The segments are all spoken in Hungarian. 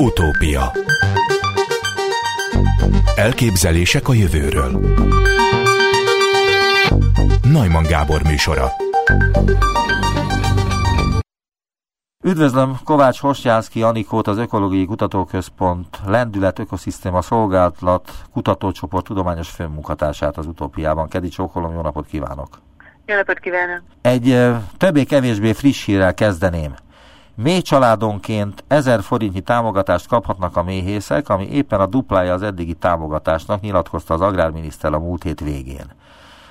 Utópia Elképzelések a jövőről Najman Gábor műsora Üdvözlöm Kovács Hostjánszki Anikót, az Ökológiai Kutatóközpont Lendület Ökoszisztéma Szolgálat Kutatócsoport tudományos főmunkatársát az Utópiában. Kedi Csókolom, jó napot kívánok! Jó napot kívánok! Egy többé-kevésbé friss hírrel kezdeném. Mély családonként 1000 forintnyi támogatást kaphatnak a méhészek, ami éppen a duplája az eddigi támogatásnak, nyilatkozta az agrárminiszter a múlt hét végén.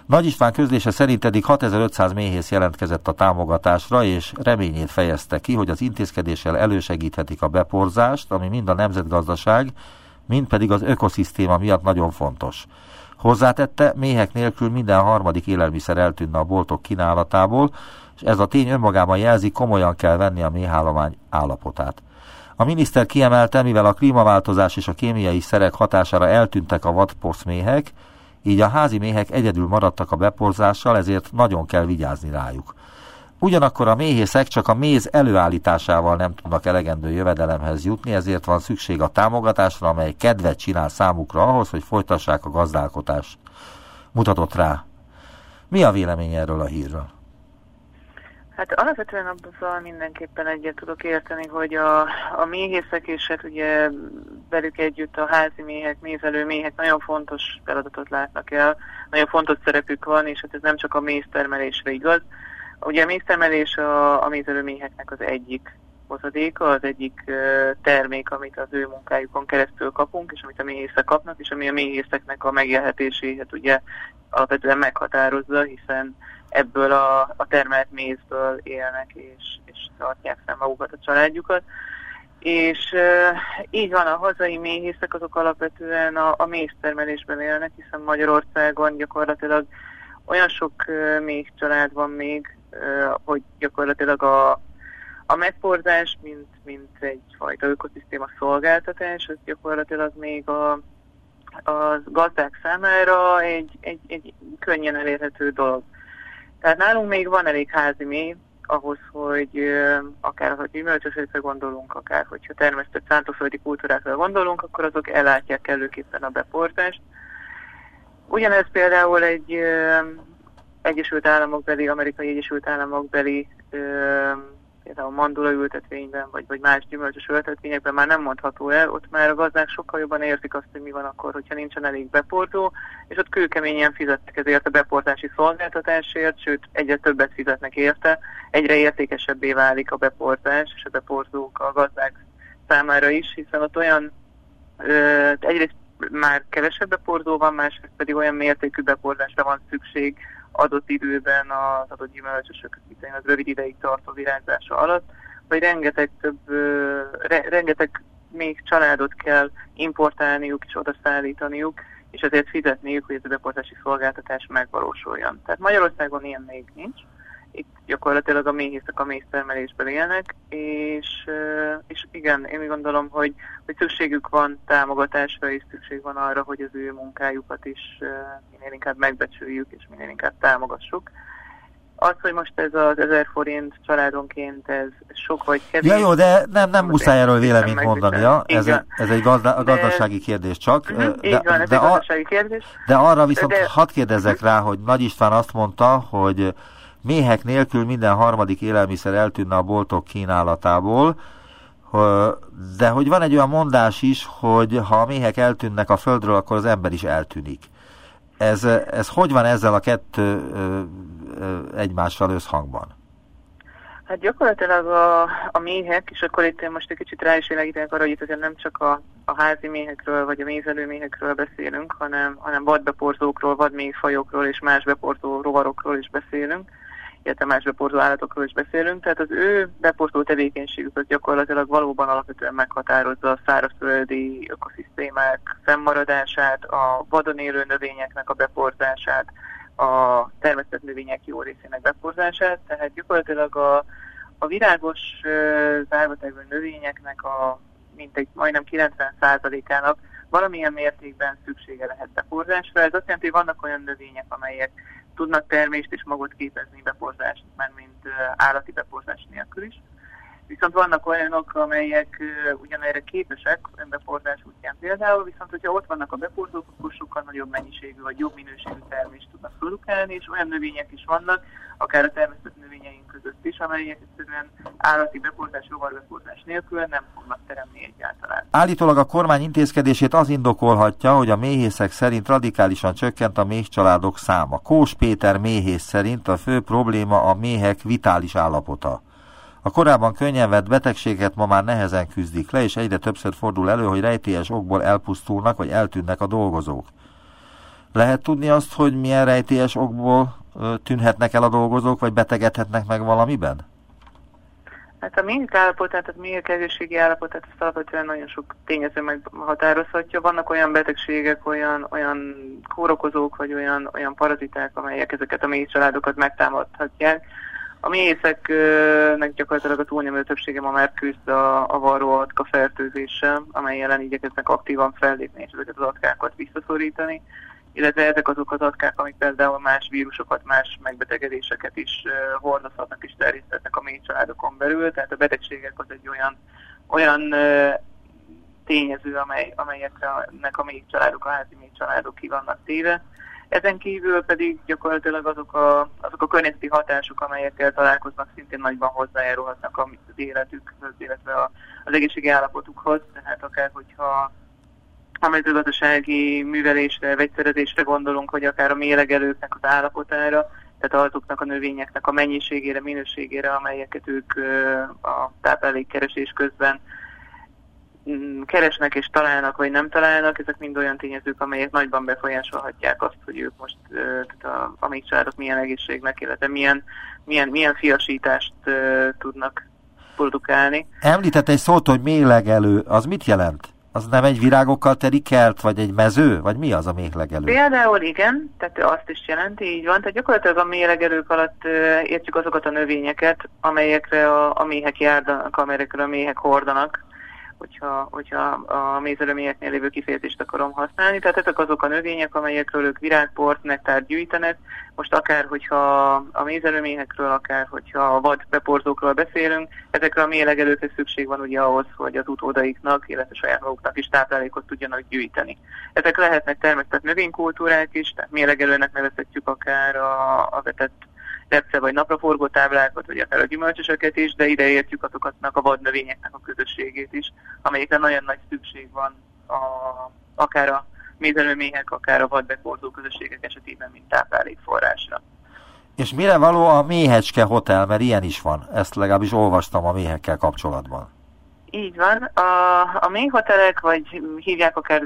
Nagy István közlése szerint eddig 6500 méhész jelentkezett a támogatásra, és reményét fejezte ki, hogy az intézkedéssel elősegíthetik a beporzást, ami mind a nemzetgazdaság, mind pedig az ökoszisztéma miatt nagyon fontos. Hozzátette, méhek nélkül minden harmadik élelmiszer eltűnne a boltok kínálatából, és ez a tény önmagában jelzi, komolyan kell venni a méhállomány állapotát. A miniszter kiemelte, mivel a klímaváltozás és a kémiai szerek hatására eltűntek a vadporszméhek, így a házi méhek egyedül maradtak a beporzással, ezért nagyon kell vigyázni rájuk. Ugyanakkor a méhészek csak a méz előállításával nem tudnak elegendő jövedelemhez jutni, ezért van szükség a támogatásra, amely kedvet csinál számukra ahhoz, hogy folytassák a gazdálkodást. Mutatott rá. Mi a vélemény erről a hírről? Hát alapvetően abban mindenképpen egyet tudok érteni, hogy a, a méhészek és hát ugye velük együtt a házi méhek, mézelő méhek nagyon fontos feladatot látnak el, nagyon fontos szerepük van, és hát ez nem csak a méztermelésre igaz. Ugye a méztermelés a, a mézelő méheknek az egyik hozadéka, az egyik termék, amit az ő munkájukon keresztül kapunk, és amit a méhészek kapnak, és ami a méhészeknek a megélhetését ugye alapvetően meghatározza, hiszen ebből a, a termelt mézből élnek, és, és tartják fel magukat a családjukat. És e, így van, a hazai méhészek azok alapvetően a, a méztermelésben élnek, hiszen Magyarországon gyakorlatilag olyan sok méh család van még, e, hogy gyakorlatilag a, a megporzás, mint, mint egyfajta ökoszisztéma szolgáltatás, az gyakorlatilag még a, a gazdák számára egy, egy, egy könnyen elérhető dolog. Tehát nálunk még van elég házi mély, ahhoz, hogy akár ha gyümölcsösökre gondolunk, akár hogyha termesztett szántóföldi kultúrákra gondolunk, akkor azok ellátják kellőképpen a beportást. Ugyanez például egy Egyesült Államok beli, Amerikai Egyesült Államok beli például mandula ültetvényben, vagy, vagy más gyümölcsös ültetvényekben már nem mondható el, ott már a gazdák sokkal jobban értik azt, hogy mi van akkor, hogyha nincsen elég beportó, és ott kőkeményen fizetnek ezért a beportási szolgáltatásért, sőt egyre többet fizetnek érte, egyre értékesebbé válik a beportás és a beportók a gazdák számára is, hiszen ott olyan ö, egyrészt már kevesebb beporzó van, másrészt pedig olyan mértékű beporzásra van szükség, adott időben az adott gyümölcsösök az rövid ideig tartó virágzása alatt, vagy rengeteg több, re, rengeteg még családot kell importálniuk és oda szállítaniuk, és ezért fizetniük, hogy ez a beportási szolgáltatás megvalósuljon. Tehát Magyarországon ilyen még nincs itt gyakorlatilag a méhészek a méztermelésben élnek, és, és igen, én gondolom, hogy, hogy szükségük van támogatásra, és szükség van arra, hogy az ő munkájukat is minél inkább megbecsüljük, és minél inkább támogassuk. Az, hogy most ez az 1000 forint családonként, ez sok vagy kevés. Ja jó, de nem, nem muszáj erről véleményt mondani, ja? ez, egy, ez egy gazda, a gazdasági de, kérdés csak. Uh-huh, de, így van, ez de, egy gazdasági kérdés. De arra viszont de, hadd kérdezzek rá, hogy Nagy István azt mondta, hogy méhek nélkül minden harmadik élelmiszer eltűnne a boltok kínálatából, de hogy van egy olyan mondás is, hogy ha a méhek eltűnnek a földről, akkor az ember is eltűnik. Ez, ez hogy van ezzel a kettő egymással összhangban? Hát gyakorlatilag a, a méhek, és akkor itt én most egy kicsit rá is világítanak arra, hogy itt nem csak a, a házi méhekről, vagy a mézelő méhekről beszélünk, hanem, hanem vadbeporzókról, vadméhfajokról és más beporzó rovarokról is beszélünk illetve más beporzó állatokról is beszélünk, tehát az ő beporzó tevékenységük az gyakorlatilag valóban alapvetően meghatározza a szárazföldi ökoszisztémák fennmaradását, a vadon élő növényeknek a beporzását, a termesztett növények jó részének beporzását, tehát gyakorlatilag a, a virágos zárvategő növényeknek a mintegy majdnem 90%-ának valamilyen mértékben szüksége lehet beporzásra. Ez azt jelenti, hogy vannak olyan növények, amelyek tudnak termést és magot képezni beporzást, mint állati beporzás nélkül is. Viszont vannak olyanok, amelyek ugyanerre képesek, önbeportás útján például, viszont hogyha ott vannak a beportók, akkor sokkal nagyobb mennyiségű vagy jobb minőségű termést tudnak produkálni, és olyan növények is vannak, akár a természet növényeink között is, amelyek egyszerűen állati beportás, rovarbeportás nélkül nem fognak teremni egyáltalán. Állítólag a kormány intézkedését az indokolhatja, hogy a méhészek szerint radikálisan csökkent a méhcsaládok száma. Kós Péter méhész szerint a fő probléma a méhek vitális állapota. A korábban könnyen vett betegséget ma már nehezen küzdik le, és egyre többször fordul elő, hogy rejtélyes okból elpusztulnak vagy eltűnnek a dolgozók. Lehet tudni azt, hogy milyen rejtélyes okból tűnhetnek el a dolgozók, vagy betegedhetnek meg valamiben? Hát a méhek állapotát, tehát méhek egészségi állapotát ezt alapvetően nagyon sok tényező meghatározhatja. Vannak olyan betegségek, olyan, olyan kórokozók, vagy olyan, olyan paraziták, amelyek ezeket a méh családokat megtámadhatják. A méhészeknek gyakorlatilag a túlnyomó többsége ma már küzd a, a varroatka fertőzéssel, amely ellen igyekeznek aktívan fellépni és ezeket az atkákat visszaszorítani illetve ezek azok az atkák, amik például más vírusokat, más megbetegedéseket is hordozhatnak és terjesztetnek a mély családokon belül, tehát a betegségek az egy olyan, olyan tényező, amely, amelyeknek a mély családok, a házi mély családok ki vannak téve. Ezen kívül pedig gyakorlatilag azok a, azok a környezeti hatások, amelyekkel találkoznak, szintén nagyban hozzájárulhatnak az életükhöz, illetve a, az egészségi állapotukhoz. Tehát akár, hogyha a mezőgazdasági művelésre, vegyszerezésre gondolunk, hogy akár a mélegelőknek az állapotára, tehát azoknak a növényeknek a mennyiségére, minőségére, amelyeket ők a táplálékkeresés közben keresnek és találnak, vagy nem találnak, ezek mind olyan tényezők, amelyek nagyban befolyásolhatják azt, hogy ők most tehát a, a még családok milyen egészségnek, illetve milyen, milyen, milyen fiasítást tudnak produkálni. Említett egy szót, hogy mélegelő, az mit jelent? az nem egy virágokkal teri kert, vagy egy mező, vagy mi az a méhlegelő? Például igen, tehát azt is jelenti, így van. Tehát gyakorlatilag a méhlegelők alatt értjük azokat a növényeket, amelyekre a, a méhek járdanak, amelyekre a méhek hordanak hogyha, hogyha a mézelőményeknél lévő kifejezést akarom használni. Tehát ezek azok a növények, amelyekről ők virágport, nektárt gyűjtenek. Most akár, hogyha a mézelőményekről, akár, hogyha a vad beporzókról beszélünk, ezekre a mélegelőkre szükség van ugye ahhoz, hogy az utódaiknak, illetve saját maguknak is táplálékot tudjanak gyűjteni. Ezek lehetnek természetesen növénykultúrák is, tehát mélegelőnek nevezhetjük akár a, a vetett repce vagy napraforgó táblákat, vagy akár a gyümölcsösöket is, de ide értjük azokatnak a vadnövényeknek a közösségét is, amelyekre nagyon nagy szükség van a, akár a mézelőméhek, akár a vadbekordó közösségek esetében, mint táplálékforrásra. És mire való a Méhecske Hotel, mert ilyen is van. Ezt legalábbis olvastam a méhekkel kapcsolatban. Így van. A, a méhhotelek, vagy hívják akár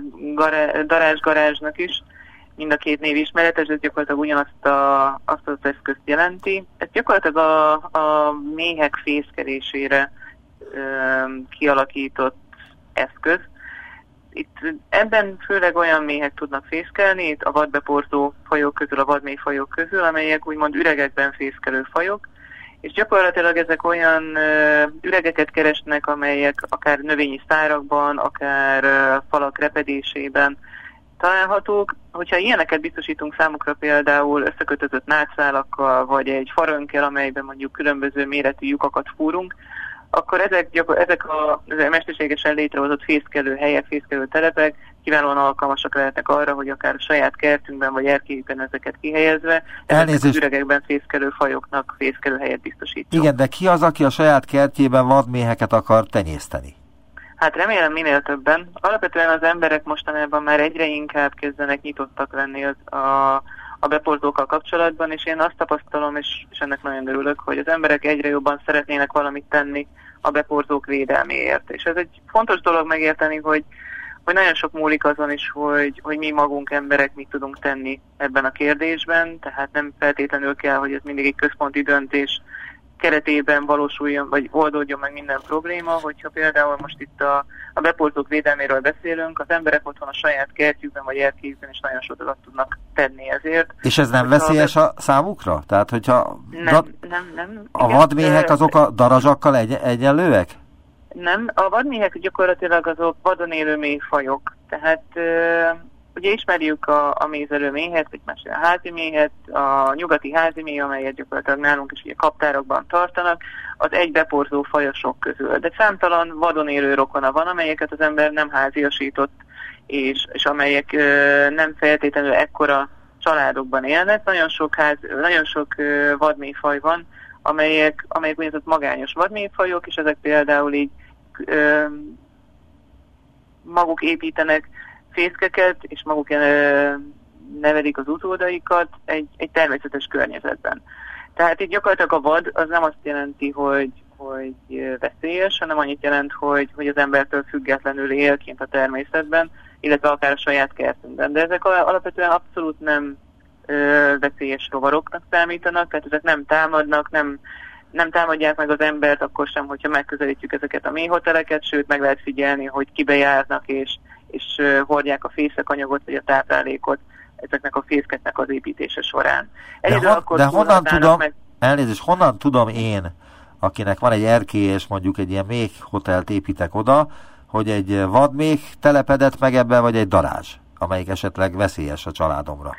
darázsgarázsnak is, mind a két név ismeretes, ez gyakorlatilag ugyanazt a, azt az eszközt jelenti. Ez gyakorlatilag a, a méhek fészkelésére ö, kialakított eszköz. Itt ebben főleg olyan méhek tudnak fészkelni, itt a vadbeporzó fajok közül, a vadméh fajok közül, amelyek úgymond üregekben fészkelő fajok, és gyakorlatilag ezek olyan ö, üregeket keresnek, amelyek akár növényi szárakban, akár ö, falak repedésében találhatók. Hogyha ilyeneket biztosítunk számukra például összekötözött nátszálakkal, vagy egy farönkkel, amelyben mondjuk különböző méretű lyukakat fúrunk, akkor ezek, gyakor- ezek a mesterségesen létrehozott fészkelő helyek, fészkelő telepek kiválóan alkalmasak lehetnek arra, hogy akár a saját kertünkben vagy erkélyükben ezeket kihelyezve, ezek az üregekben fészkelő fajoknak fészkelő helyet biztosítjuk. Igen, de ki az, aki a saját kertjében vadméheket akar tenyészteni? Hát remélem minél többen. Alapvetően az emberek mostanában már egyre inkább kezdenek nyitottak lenni az, a, a beporzókkal kapcsolatban, és én azt tapasztalom, és, és ennek nagyon örülök, hogy az emberek egyre jobban szeretnének valamit tenni a beporzók védelméért. És ez egy fontos dolog megérteni, hogy, hogy nagyon sok múlik azon is, hogy, hogy mi magunk emberek mit tudunk tenni ebben a kérdésben, tehát nem feltétlenül kell, hogy ez mindig egy központi döntés keretében valósuljon, vagy oldódjon meg minden probléma, hogyha például most itt a, a beporzók védelméről beszélünk, az emberek otthon a saját kertjükben vagy erkélyükben is nagyon sokat tudnak tenni ezért. És ez nem veszélyes a számukra? Tehát, hogyha nem, da... nem, nem. a igen, vadméhek azok a darazsakkal egy, egyenlőek? Nem, a vadméhek gyakorlatilag azok vadon élő mélyfajok, tehát ugye ismerjük a, a mézelő méhet, vagy más a házi méhet, a nyugati házi méh, amelyet gyakorlatilag nálunk is ugye kaptárokban tartanak, az egy beporzó fajosok közül. De számtalan vadon élő rokona van, amelyeket az ember nem háziasított, és, és amelyek ö, nem feltétlenül ekkora családokban élnek. Nagyon sok, ház, nagyon sok ö, vadméhfaj van, amelyek, amelyek úgynevezett magányos vadméhfajok, és ezek például így ö, maguk építenek fészkeket, és maguk nevelik az utódaikat egy, egy természetes környezetben. Tehát itt gyakorlatilag a vad az nem azt jelenti, hogy, hogy veszélyes, hanem annyit jelent, hogy, hogy az embertől függetlenül él kint a természetben, illetve akár a saját kertünkben. De ezek alapvetően abszolút nem ö, veszélyes rovaroknak számítanak, tehát ezek nem támadnak, nem, nem támadják meg az embert, akkor sem, hogyha megközelítjük ezeket a mélyhoteleket, sőt meg lehet figyelni, hogy kibe járnak és, és hordják a fészekanyagot vagy a táplálékot ezeknek a fészkeknek az építése során. de, hon, akkor de honnan tudom, meg... elnézést, honnan tudom én, akinek van egy erkély, és mondjuk egy ilyen még hotelt építek oda, hogy egy vadméh telepedett meg ebben, vagy egy darázs, amelyik esetleg veszélyes a családomra?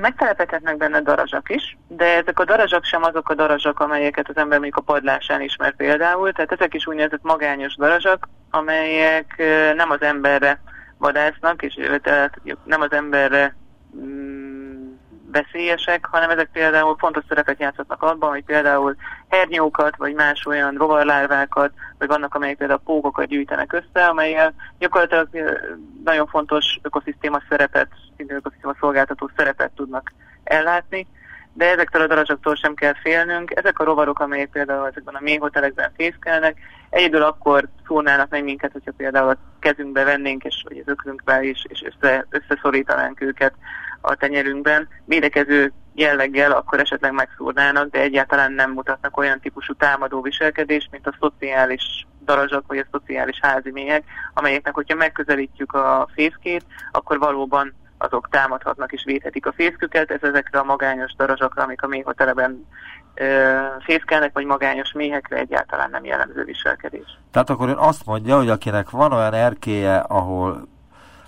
Megtelepedhetnek benne darazsak is, de ezek a darazsak sem azok a darazsak, amelyeket az ember mondjuk a padlásán ismer például, tehát ezek is úgynevezett magányos darazsak, amelyek nem az emberre vadásznak, és tehát nem az emberre mm, veszélyesek, hanem ezek például fontos szerepet játszhatnak abban, hogy például hernyókat, vagy más olyan rovarlárvákat, vagy vannak, amelyek például pókokat gyűjtenek össze, amelyel gyakorlatilag nagyon fontos ökoszisztéma szerepet, ökoszisztéma szolgáltató szerepet tudnak ellátni, de ezektől a darazsaktól sem kell félnünk. Ezek a rovarok, amelyek például ezekben a mélyhotelekben fészkelnek, egyedül akkor szólnának meg minket, hogyha például a kezünkbe vennénk, és vagy az öklünkbe is, és össze, összeszorítanánk őket a tenyerünkben. Védekező jelleggel akkor esetleg megszúrnának, de egyáltalán nem mutatnak olyan típusú támadó viselkedést, mint a szociális darazsak vagy a szociális házi méhek, amelyeknek, hogyha megközelítjük a fészkét, akkor valóban azok támadhatnak és védhetik a fészküket, ez ezekre a magányos darazsakra, amik a méhoteleben fészkelnek, vagy magányos méhekre egyáltalán nem jellemző viselkedés. Tehát akkor ön azt mondja, hogy akinek van olyan erkéje, ahol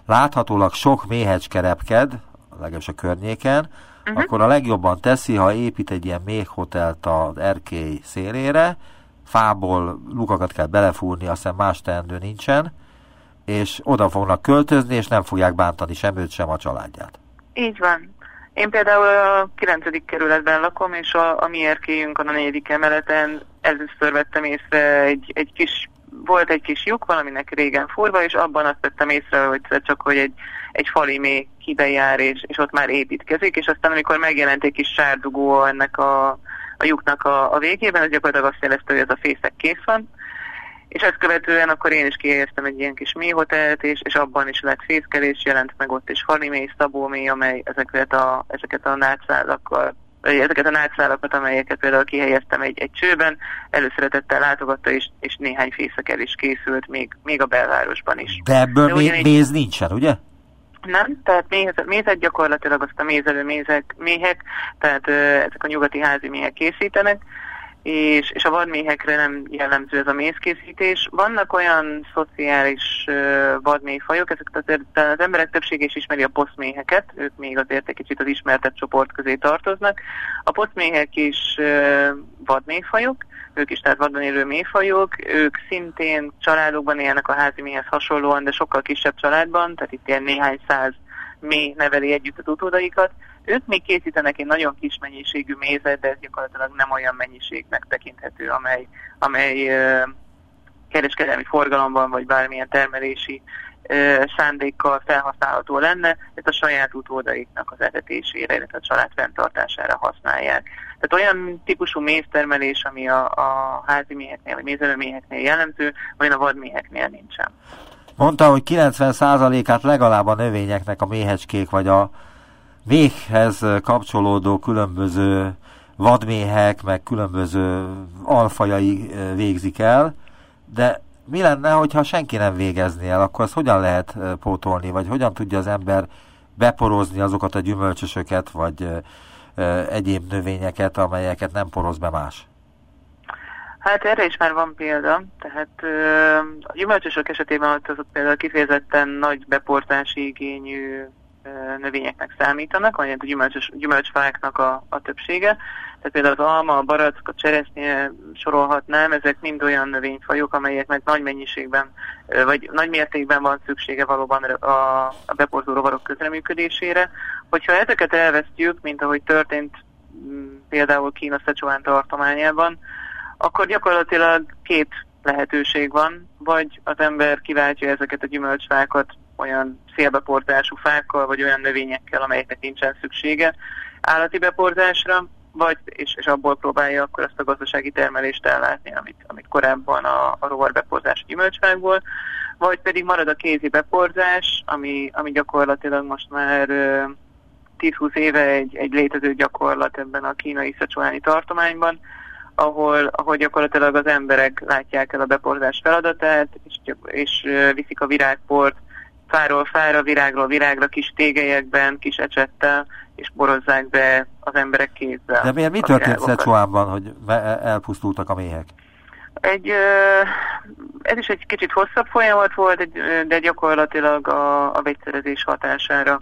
láthatólag sok méhecske repked, legalábbis a környéken, uh-huh. akkor a legjobban teszi, ha épít egy ilyen méhhotelt az erkély szélére, fából lukakat kell belefúrni, aztán más teendő nincsen, és oda fognak költözni, és nem fogják bántani sem őt, sem a családját. Így van. Én például a 9. kerületben lakom, és a, a mi erkélyünkön a 4. emeleten először vettem észre egy, egy kis, volt egy kis lyuk, valaminek régen furva, és abban azt vettem észre, hogy csak hogy egy, egy fali még jár, és, és ott már építkezik, és aztán amikor megjelent egy kis sárdugó ennek a, a lyuknak a, a végében, az gyakorlatilag azt jelezte, hogy ez a fészek kész van, és ezt követően akkor én is kihelyeztem egy ilyen kis mélyhotelt, és, és abban is lett fészkelés, jelent meg ott is mély, mély, amely ezeket a, ezeket a nátszálakkal ezeket a nátszálakat, amelyeket például kihelyeztem egy, egy csőben, előszeretettel látogatta, és, és néhány fészekel is készült, még, még a belvárosban is. De ebből De még méz nincsen, ugye? Nem, tehát mézet, mézet gyakorlatilag azt a mézelő mézek, méhek, tehát ö, ezek a nyugati házi méhek készítenek, és, és a vadméhekre nem jellemző ez a mézkészítés. Vannak olyan szociális vadméhfajok, ezeket azért az emberek többsége is ismeri a poszméheket, ők még azért egy kicsit az ismertebb csoport közé tartoznak. A poszméhek is vadméhfajok, ők is tehát vadon élő méhfajok, ők szintén családokban élnek a házi méhez hasonlóan, de sokkal kisebb családban, tehát itt ilyen néhány száz méh neveli együtt az utódaikat, ők még készítenek egy nagyon kis mennyiségű mézet, de ez gyakorlatilag nem olyan mennyiségnek tekinthető, amely, amely kereskedelmi forgalomban vagy bármilyen termelési szándékkal felhasználható lenne, ezt a saját utódaiknak az etetésére, illetve a család fenntartására használják. Tehát olyan típusú méztermelés, ami a, a házi méheknél, vagy mézelőméheknél jellemző, olyan a vadméheknél nincsen. Mondta, hogy 90%-át legalább a növényeknek a méhecskék vagy a véghez kapcsolódó különböző vadméhek, meg különböző alfajai végzik el, de mi lenne, hogyha senki nem végezné el, akkor azt hogyan lehet pótolni, vagy hogyan tudja az ember beporozni azokat a gyümölcsösöket, vagy egyéb növényeket, amelyeket nem poroz be más? Hát erre is már van példa, tehát a gyümölcsösök esetében ott azok például kifejezetten nagy beportási igényű növényeknek számítanak, vagy a gyümölcsös, gyümölcsfáknak a, a többsége. Tehát például az alma, a barack, a cseresznye sorolhatnám, ezek mind olyan növényfajok, amelyeknek nagy mennyiségben, vagy nagy mértékben van szüksége valóban a, a beporzó rovarok közreműködésére. Hogyha ezeket elvesztjük, mint ahogy történt például Kína Szecsuán tartományában, akkor gyakorlatilag két lehetőség van, vagy az ember kiváltja ezeket a gyümölcsfákat olyan szélbeportású fákkal, vagy olyan növényekkel, amelyeknek nincsen szüksége állati beporzásra, vagy, és, és abból próbálja akkor azt a gazdasági termelést ellátni, amit, amit korábban a, a rovarbeporzás gyümölcsfákból, vagy pedig marad a kézi beporzás, ami, ami gyakorlatilag most már 10-20 éve egy, egy létező gyakorlat ebben a kínai szecsuáni tartományban, ahol, ahol gyakorlatilag az emberek látják el a beporzás feladatát, és, és viszik a virágport fáról fára, virágról virágra, kis tégelyekben, kis ecsettel, és borozzák be az emberek kézzel. De miért mi történt Szecsuánban, hogy elpusztultak a méhek? Egy, ez is egy kicsit hosszabb folyamat volt, de gyakorlatilag a, a vegyszerezés hatására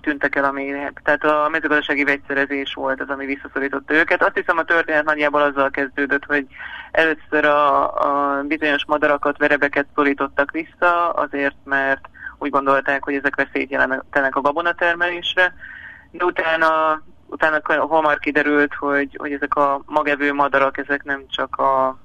tűntek el a méhek. Tehát a mezőgazdasági vegyszerezés volt az, ami visszaszorította őket. Azt hiszem a történet nagyjából azzal kezdődött, hogy először a, a bizonyos madarakat, verebeket szorítottak vissza, azért mert úgy gondolták, hogy ezek veszélyt jelentenek a gabonatermelésre, de utána, utána hamar kiderült, hogy, hogy ezek a magevő madarak, ezek nem csak a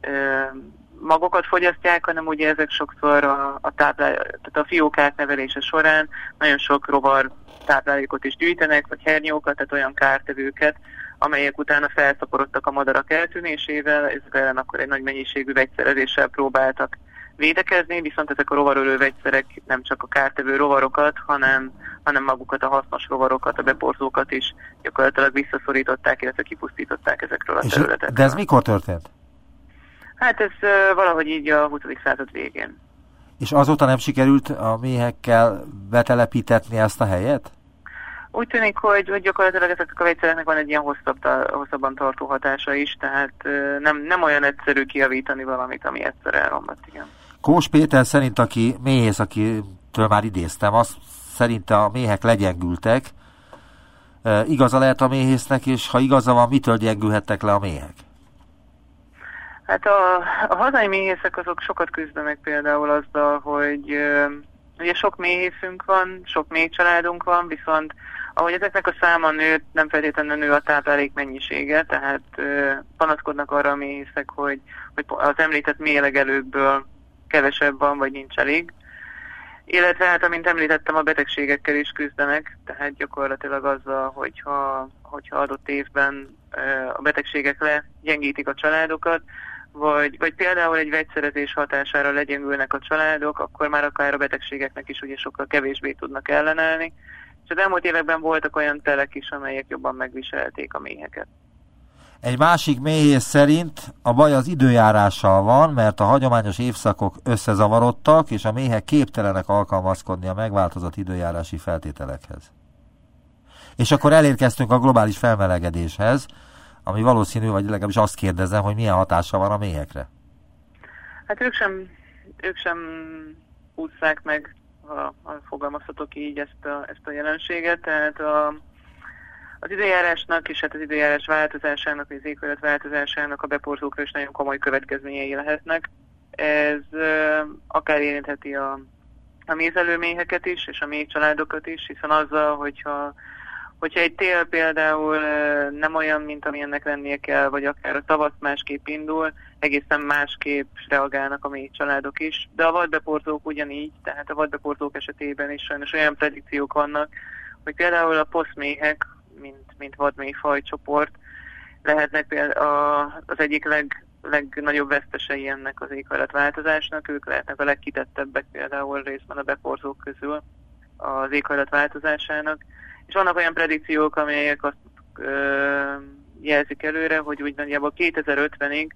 e, magokat fogyasztják, hanem ugye ezek sokszor a, a, táplál, tehát a fiókák nevelése során nagyon sok rovar táplálékot is gyűjtenek, vagy hernyókat, tehát olyan kártevőket, amelyek utána felszaporodtak a madarak eltűnésével, ezek ellen akkor egy nagy mennyiségű vegyszerezéssel próbáltak védekezni, viszont ezek a rovarölő vegyszerek nem csak a kártevő rovarokat, hanem, hanem magukat a hasznos rovarokat, a beporzókat is gyakorlatilag visszaszorították, illetve kipusztították ezekről a És területekről. De ez mikor történt? Hát ez uh, valahogy így a 20. század végén. És azóta nem sikerült a méhekkel betelepítetni ezt a helyet? Úgy tűnik, hogy, hogy gyakorlatilag ezeknek a vegyszereknek van egy ilyen hosszabb, hosszabban tartó hatása is, tehát nem, nem olyan egyszerű kiavítani valamit, ami egyszer elromlott, igen. Kós Péter szerint, aki méhész, akitől már idéztem, azt szerinte a méhek legyengültek. E, igaza lehet a méhésznek, és ha igaza van, mitől gyengülhettek le a méhek? Hát a, a hazai méhészek azok sokat küzdenek például azzal, hogy e, ugye sok méhészünk van, sok méhcsaládunk van, viszont ahogy ezeknek a száma nőtt, nem feltétlenül nő a táplálék mennyisége, tehát e, panaszkodnak arra a méhészek, hogy, hogy az említett mélegelőkből kevesebb van, vagy nincs elég. Illetve hát, amint említettem, a betegségekkel is küzdenek, tehát gyakorlatilag azzal, hogyha, hogyha adott évben a betegségek legyengítik a családokat, vagy, vagy például egy vegyszerezés hatására legyengülnek a családok, akkor már akár a betegségeknek is ugye sokkal kevésbé tudnak ellenállni. És az elmúlt években voltak olyan telek is, amelyek jobban megviselték a méheket. Egy másik méhész szerint a baj az időjárással van, mert a hagyományos évszakok összezavarodtak, és a méhek képtelenek alkalmazkodni a megváltozott időjárási feltételekhez. És akkor elérkeztünk a globális felmelegedéshez, ami valószínű, vagy legalábbis azt kérdezem, hogy milyen hatása van a méhekre. Hát ők sem, ők sem ússzák meg, ha, ha fogalmazhatok így ezt a, ezt a jelenséget, tehát a, az időjárásnak és hát az időjárás változásának, az éghajlat változásának a beporzókra is nagyon komoly következményei lehetnek. Ez akár érintheti a, a mézelőméheket is, és a méh családokat is, hiszen azzal, hogyha hogyha egy tél például nem olyan, mint amilyennek lennie kell, vagy akár a tavasz másképp indul, egészen másképp reagálnak a méh családok is. De a vadbeporzók ugyanígy, tehát a vadbeporzók esetében is sajnos olyan predikciók vannak, hogy például a poszméhek, mint, mint vadméhfaj csoport lehetnek a, az egyik leg, legnagyobb vesztesei ennek az éghajlatváltozásnak. Ők lehetnek a legkitettebbek például részben a beporzók közül az éghajlatváltozásának. És vannak olyan predikciók, amelyek azt ö, jelzik előre, hogy úgy nagyjából 2050-ig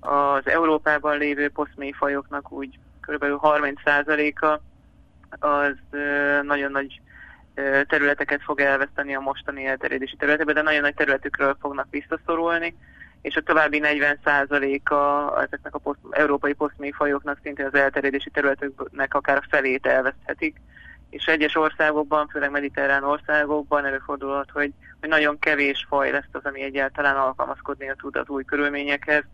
az Európában lévő poszmélyfajoknak úgy kb. 30%-a az ö, nagyon nagy területeket fog elveszteni a mostani elterjedési területekben, de nagyon nagy területükről fognak visszaszorulni, és a további 40%-a ezeknek a poszt, európai posztmélyfajoknak szintén az elterjedési területeknek akár a felét elveszthetik, és egyes országokban, főleg mediterrán országokban előfordulhat, hogy, hogy nagyon kevés faj lesz az, ami egyáltalán alkalmazkodni tud az új körülményekhez,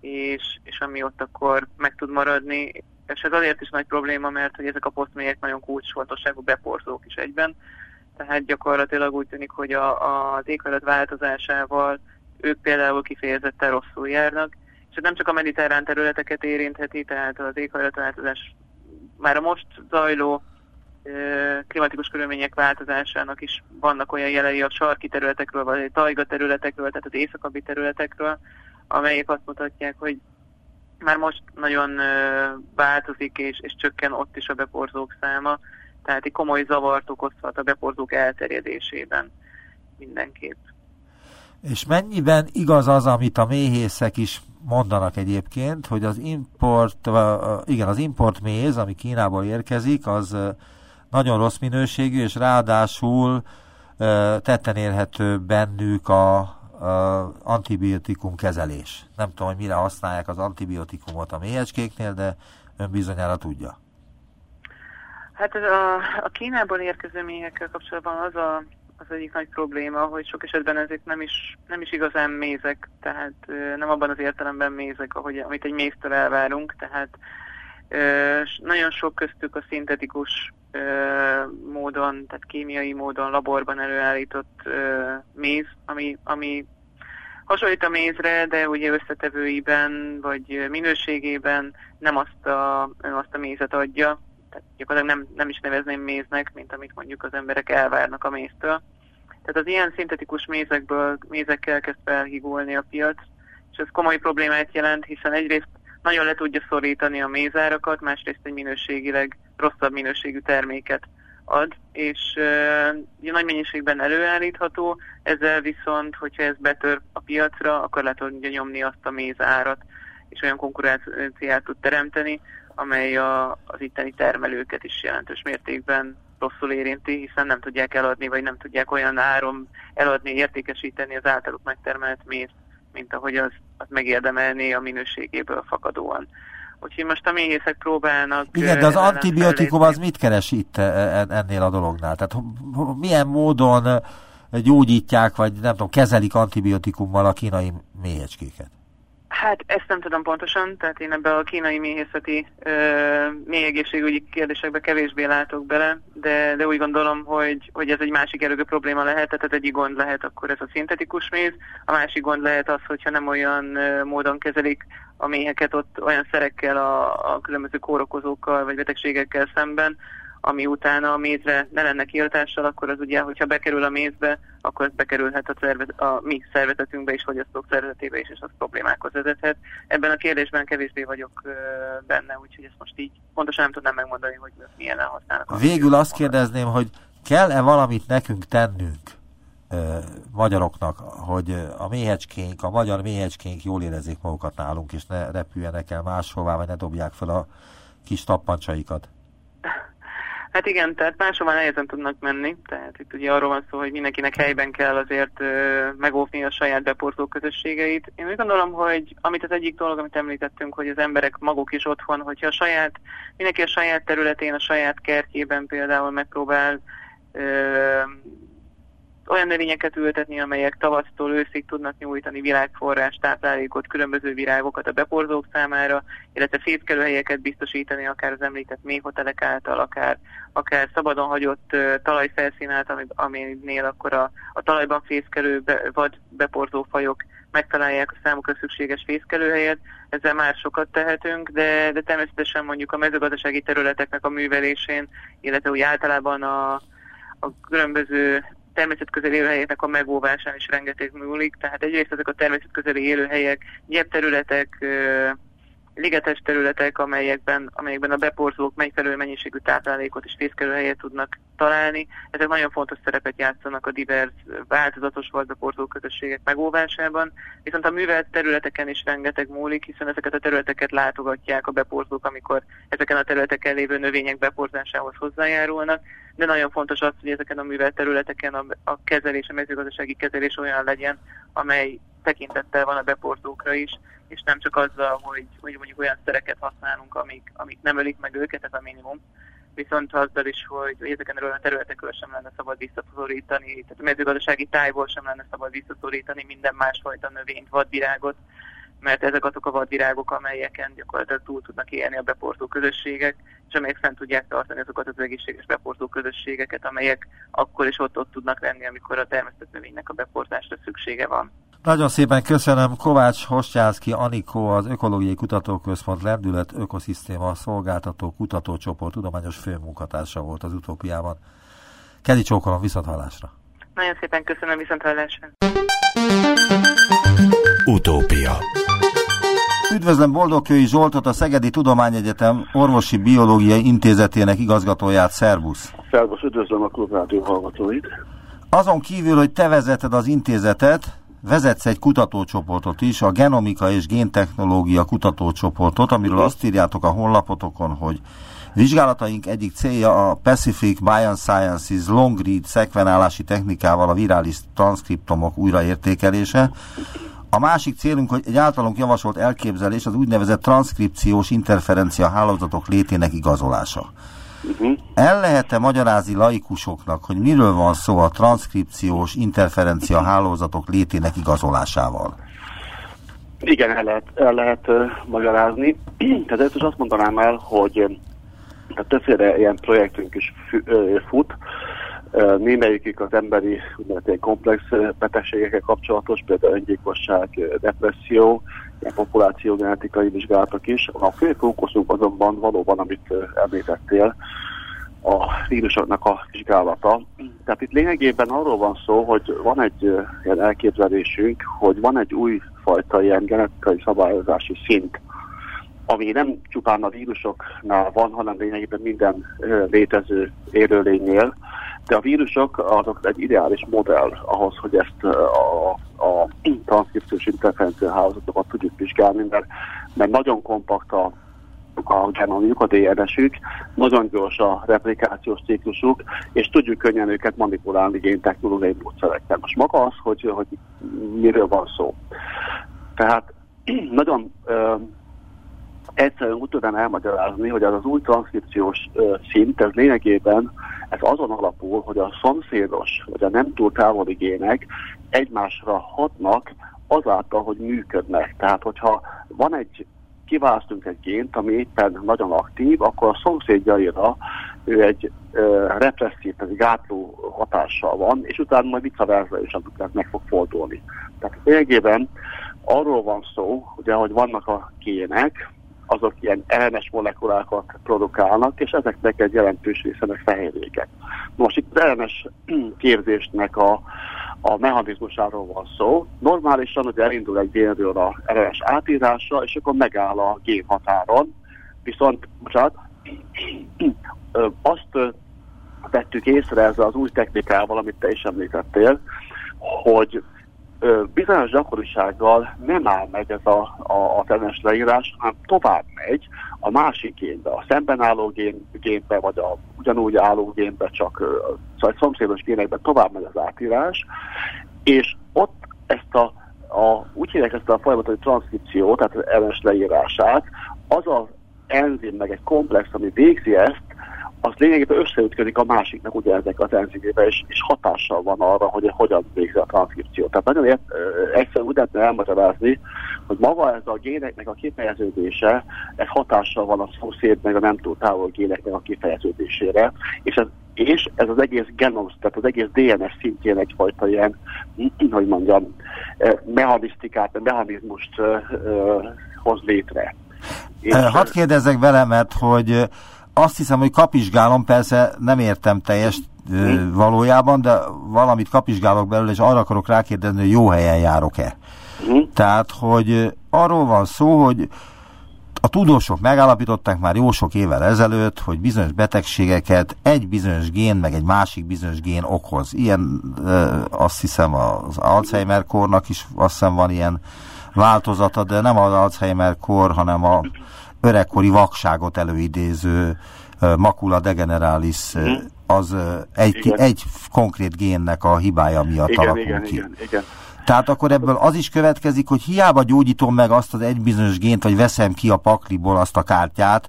és, és ami ott akkor meg tud maradni. És ez azért is nagy probléma, mert hogy ezek a posztmélyek nagyon kulcsfontosságú beporzók is egyben, tehát gyakorlatilag úgy tűnik, hogy a, a, az éghajlat változásával ők például kifejezetten rosszul járnak, és ez nem csak a mediterrán területeket érintheti, tehát az éghajlatváltozás már a most zajló klimatikus körülmények változásának is vannak olyan jelei a sarki területekről, vagy a tajga területekről, tehát az északabbi területekről, amelyek azt mutatják, hogy már most nagyon változik és, és csökken ott is a beporzók száma, tehát egy komoly zavart okozhat a beporzók elterjedésében mindenképp. És mennyiben igaz az, amit a méhészek is mondanak egyébként, hogy az import, igen, az import méz, ami Kínából érkezik, az nagyon rossz minőségű, és ráadásul tetten érhető bennük a, antibiotikum kezelés. Nem tudom, hogy mire használják az antibiotikumot a méhecskéknél, de ön bizonyára tudja. Hát ez a, a Kínából érkező méhekkel kapcsolatban az a, az egyik nagy probléma, hogy sok esetben ezek nem is, nem is igazán mézek, tehát nem abban az értelemben mézek, ahogy, amit egy méztől elvárunk, tehát nagyon sok köztük a szintetikus módon, tehát kémiai módon laborban előállított méz, ami, ami hasonlít a mézre, de ugye összetevőiben vagy minőségében nem azt a, nem azt a mézet adja, tehát gyakorlatilag nem, nem is nevezném méznek, mint amit mondjuk az emberek elvárnak a méztől. Tehát az ilyen szintetikus mézekből, mézekkel kezd felhigulni a piac, és ez komoly problémát jelent, hiszen egyrészt nagyon le tudja szorítani a mézárakat, másrészt egy minőségileg rosszabb minőségű terméket ad, és uh, nagy mennyiségben előállítható, ezzel viszont, hogyha ez betör a piacra, akkor le tudja nyomni azt a mézárat, és olyan konkurenciát tud teremteni, amely a, az itteni termelőket is jelentős mértékben rosszul érinti, hiszen nem tudják eladni, vagy nem tudják olyan áron eladni, értékesíteni az általuk megtermelt mézt, mint ahogy az, az megérdemelné a minőségéből fakadóan. Úgyhogy most a méhészek próbálnak... Igen, de az antibiotikum az mit keres itt e, e, ennél a dolognál? Tehát milyen módon gyógyítják, vagy nem tudom, kezelik antibiotikummal a kínai méhecskéket? Hát ezt nem tudom pontosan, tehát én ebbe a kínai méhészeti mély egészségügyi kérdésekbe kevésbé látok bele, de, de úgy gondolom, hogy, hogy ez egy másik erőgő probléma lehet, tehát az egyik gond lehet akkor ez a szintetikus méz, a másik gond lehet az, hogyha nem olyan módon kezelik a méheket ott olyan szerekkel a, a különböző kórokozókkal vagy betegségekkel szemben, ami utána a mézre ne lenne kihatással, akkor az ugye, hogyha bekerül a mézbe, akkor ez bekerülhet a, szervezet, a mi szervezetünkbe és fogyasztók szervezetébe is, és az problémákhoz vezethet. Ebben a kérdésben kevésbé vagyok benne, úgyhogy ezt most így pontosan nem tudnám megmondani, hogy milyen használnak. Végül azt kérdezném, hogy kell-e valamit nekünk tennünk magyaroknak, hogy a méhecskénk, a magyar méhecskénk jól érezzék magukat nálunk, és ne repüljenek el máshová, vagy ne dobják fel a kis tappancsaikat? Hát igen, tehát máshova nehezen tudnak menni, tehát itt ugye arról van szó, hogy mindenkinek helyben kell azért megóvni a saját beporzó közösségeit. Én úgy gondolom, hogy amit az egyik dolog, amit említettünk, hogy az emberek maguk is otthon, hogyha a saját, mindenki a saját területén, a saját kertjében például megpróbál olyan növényeket ültetni, amelyek tavasztól őszig tudnak nyújtani virágforrás, táplálékot, különböző virágokat a beporzók számára, illetve fészkelőhelyeket biztosítani, akár az említett méhotelek által, akár, akár szabadon hagyott uh, talajfelszín által, aminél akkor a, a talajban fészkelő be, vagy beporzó fajok megtalálják a számukra szükséges fészkelőhelyet, ezzel már sokat tehetünk, de, de természetesen mondjuk a mezőgazdasági területeknek a művelésén, illetve úgy általában a, a különböző természetközeli élőhelyeknek a megóvásán is rengeteg múlik, tehát egyrészt ezek a természetközeli élőhelyek, területek, ligetes területek, amelyekben, amelyekben a beporzók megfelelő mennyiségű táplálékot és fészkelőhelyet tudnak találni. Ezek nagyon fontos szerepet játszanak a divers, változatos vadbeporzó közösségek megóvásában, viszont a művelt területeken is rengeteg múlik, hiszen ezeket a területeket látogatják a beporzók, amikor ezeken a területeken lévő növények beporzásához hozzájárulnak, de nagyon fontos az, hogy ezeken a művelt területeken a, a kezelés, a mezőgazdasági kezelés olyan legyen, amely tekintettel van a beportókra is, és nem csak azzal, hogy, hogy mondjuk olyan szereket használunk, amik, amik nem ölik meg őket, ez a minimum, viszont azzal is, hogy, hogy ezeken a területekről sem lenne szabad visszaszorítani, tehát a mezőgazdasági tájból sem lenne szabad visszaszorítani minden másfajta növényt, vadvirágot, mert ezek azok a vadvirágok, amelyeken gyakorlatilag túl tudnak élni a beportó közösségek, és amelyek fent tudják tartani azokat az egészséges beportó közösségeket, amelyek akkor is ott, ott tudnak lenni, amikor a termesztett növénynek a beportásra szüksége van. Nagyon szépen köszönöm Kovács Hostjászki Anikó, az Ökológiai Kutatóközpont Lendület Ökoszisztéma Szolgáltató Kutatócsoport tudományos főmunkatársa volt az utópiában. Kedi csókolom, viszonthallásra! Nagyon szépen köszönöm, viszonthallásra! Utópia Üdvözlöm Boldogkői Zsoltot, a Szegedi Tudományegyetem Orvosi Biológiai Intézetének igazgatóját, szervusz! Szervusz, üdvözlöm a klubrádió hallgatóit! Azon kívül, hogy te vezeted az intézetet, vezetsz egy kutatócsoportot is, a Genomika és Géntechnológia kutatócsoportot, amiről azt írjátok a honlapotokon, hogy vizsgálataink egyik célja a Pacific Biosciences long read szekvenálási technikával a virális transzkriptomok újraértékelése. A másik célunk, hogy egy általunk javasolt elképzelés az úgynevezett transzkripciós interferencia hálózatok létének igazolása. Uh-huh. El lehet-e magyarázni laikusoknak, hogy miről van szó a transzkripciós interferencia hálózatok létének igazolásával? Igen, el lehet, el lehet uh, magyarázni. Tehát ezt is azt mondanám el, hogy tehát többféle ilyen projektünk is fut. Uh, némelyikük az emberi úgynevezett komplex betegségekkel kapcsolatos, például öngyilkosság, depresszió, ilyen populációgenetikai vizsgálatok is. A fő fókuszunk azonban valóban, amit említettél, a vírusoknak a vizsgálata. Tehát itt lényegében arról van szó, hogy van egy ilyen elképzelésünk, hogy van egy új fajta ilyen genetikai szabályozási szint, ami nem csupán a vírusoknál van, hanem lényegében minden létező élőlénynél, de a vírusok azok egy ideális modell ahhoz, hogy ezt a, a transzkripciós interferencia hálózatokat tudjuk vizsgálni, mert, mert nagyon kompakt a a genomjuk, a DNS-ük, nagyon gyors a replikációs ciklusuk, és tudjuk könnyen őket manipulálni géntechnológiai módszerekkel. Most maga az, hogy, hogy miről van szó. Tehát nagyon ö, egyszerűen úgy tudom elmagyarázni, hogy az az új transzkripciós ö, szint, ez lényegében ez azon alapul, hogy a szomszédos, vagy a nem túl távoli gének egymásra hatnak azáltal, hogy működnek. Tehát, hogyha van egy kiválasztunk egy gént, ami éppen nagyon aktív, akkor a szomszédjaira ő egy ö, represszív, egy gátló hatással van, és utána majd versa is amiket meg fog fordulni. Tehát lényegében arról van szó, ugye, hogy vannak a gének, azok ilyen RNS molekulákat produkálnak, és ezeknek egy jelentős része meg fehérjéket. Most itt az RNS képzésnek a, a mechanizmusáról van szó. Normálisan hogy elindul egy génről a RNS átírása, és akkor megáll a gén határon. Viszont, bocsánat, azt vettük észre ezzel az új technikával, amit te is említettél, hogy bizonyos gyakorisággal nem áll meg ez a, a, a tenes leírás, hanem tovább megy a másik génbe, a szemben álló gén, génbe, vagy a ugyanúgy álló génbe, csak szóval szomszédos génekbe tovább megy az átírás, és ott ezt a, a úgy hívják ezt a folyamatot, hogy tehát az ellenes leírását, az az enzim, meg egy komplex, ami végzi ezt, az lényegében összeütközik a másiknak ugye ezek az enzimébe, és, és hatással van arra, hogy hogyan végzi a transzkripció. Tehát nagyon ért, egyszerűen úgy lehetne elmagyarázni, hogy maga ez a géneknek a kifejeződése, ez hatással van a szomszéd, meg a nem túl távol géneknek a kifejeződésére, és ez, és ez az egész genom, tehát az egész DNS szintjén egyfajta ilyen, hogy mondjam, mechanisztikát, mechanizmust hoz létre. Hadd kérdezzek vele, mert hogy azt hiszem, hogy kapizsgálom, persze nem értem teljes hmm. valójában, de valamit kapizsgálok belőle, és arra akarok rákérdezni, hogy jó helyen járok-e. Hmm. Tehát, hogy arról van szó, hogy a tudósok megállapították már jó sok évvel ezelőtt, hogy bizonyos betegségeket egy bizonyos gén, meg egy másik bizonyos gén okoz. Ilyen azt hiszem az Alzheimer-kornak is azt hiszem van ilyen változata, de nem az Alzheimer-kor, hanem a öregkori vakságot előidéző makula degeneralis mhm. az egy, egy konkrét génnek a hibája miatt igen, alakul igen, ki. Igen, igen. Tehát akkor ebből az is következik, hogy hiába gyógyítom meg azt az egy bizonyos gént, vagy veszem ki a pakliból azt a kártyát,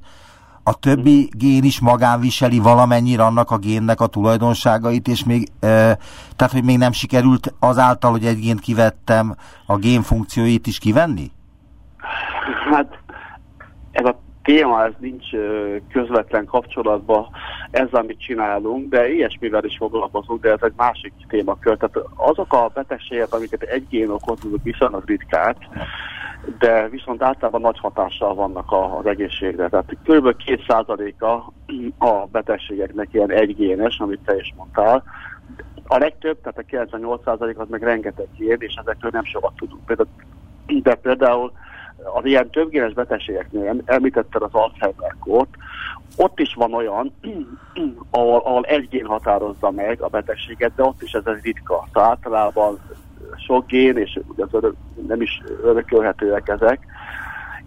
a többi gén is magán viseli valamennyire annak a génnek a tulajdonságait, és még, e, tehát, hogy még nem sikerült azáltal, hogy egy gént kivettem, a gén funkcióit is kivenni? Hát ez a téma, ez nincs közvetlen kapcsolatban ezzel, amit csinálunk, de ilyesmivel is foglalkozunk, de ez egy másik témakör. Tehát azok a betegségek, amiket egy gén okoz, azok viszonylag ritkák, de viszont általában nagy hatással vannak az egészségre. Tehát kb. 2%-a a betegségeknek ilyen egygénes, amit te is mondtál. A legtöbb, tehát a 98% az meg rengeteg gén, és ezekről nem sokat tudunk. De például az ilyen többgénes betegségeknél, említetted az Alzheimer-kort, ott is van olyan, ahol, ahol egy gén határozza meg a betegséget, de ott is ez egy ritka. Tehát általában sok gén, és az örök, nem is örökölhetőek ezek.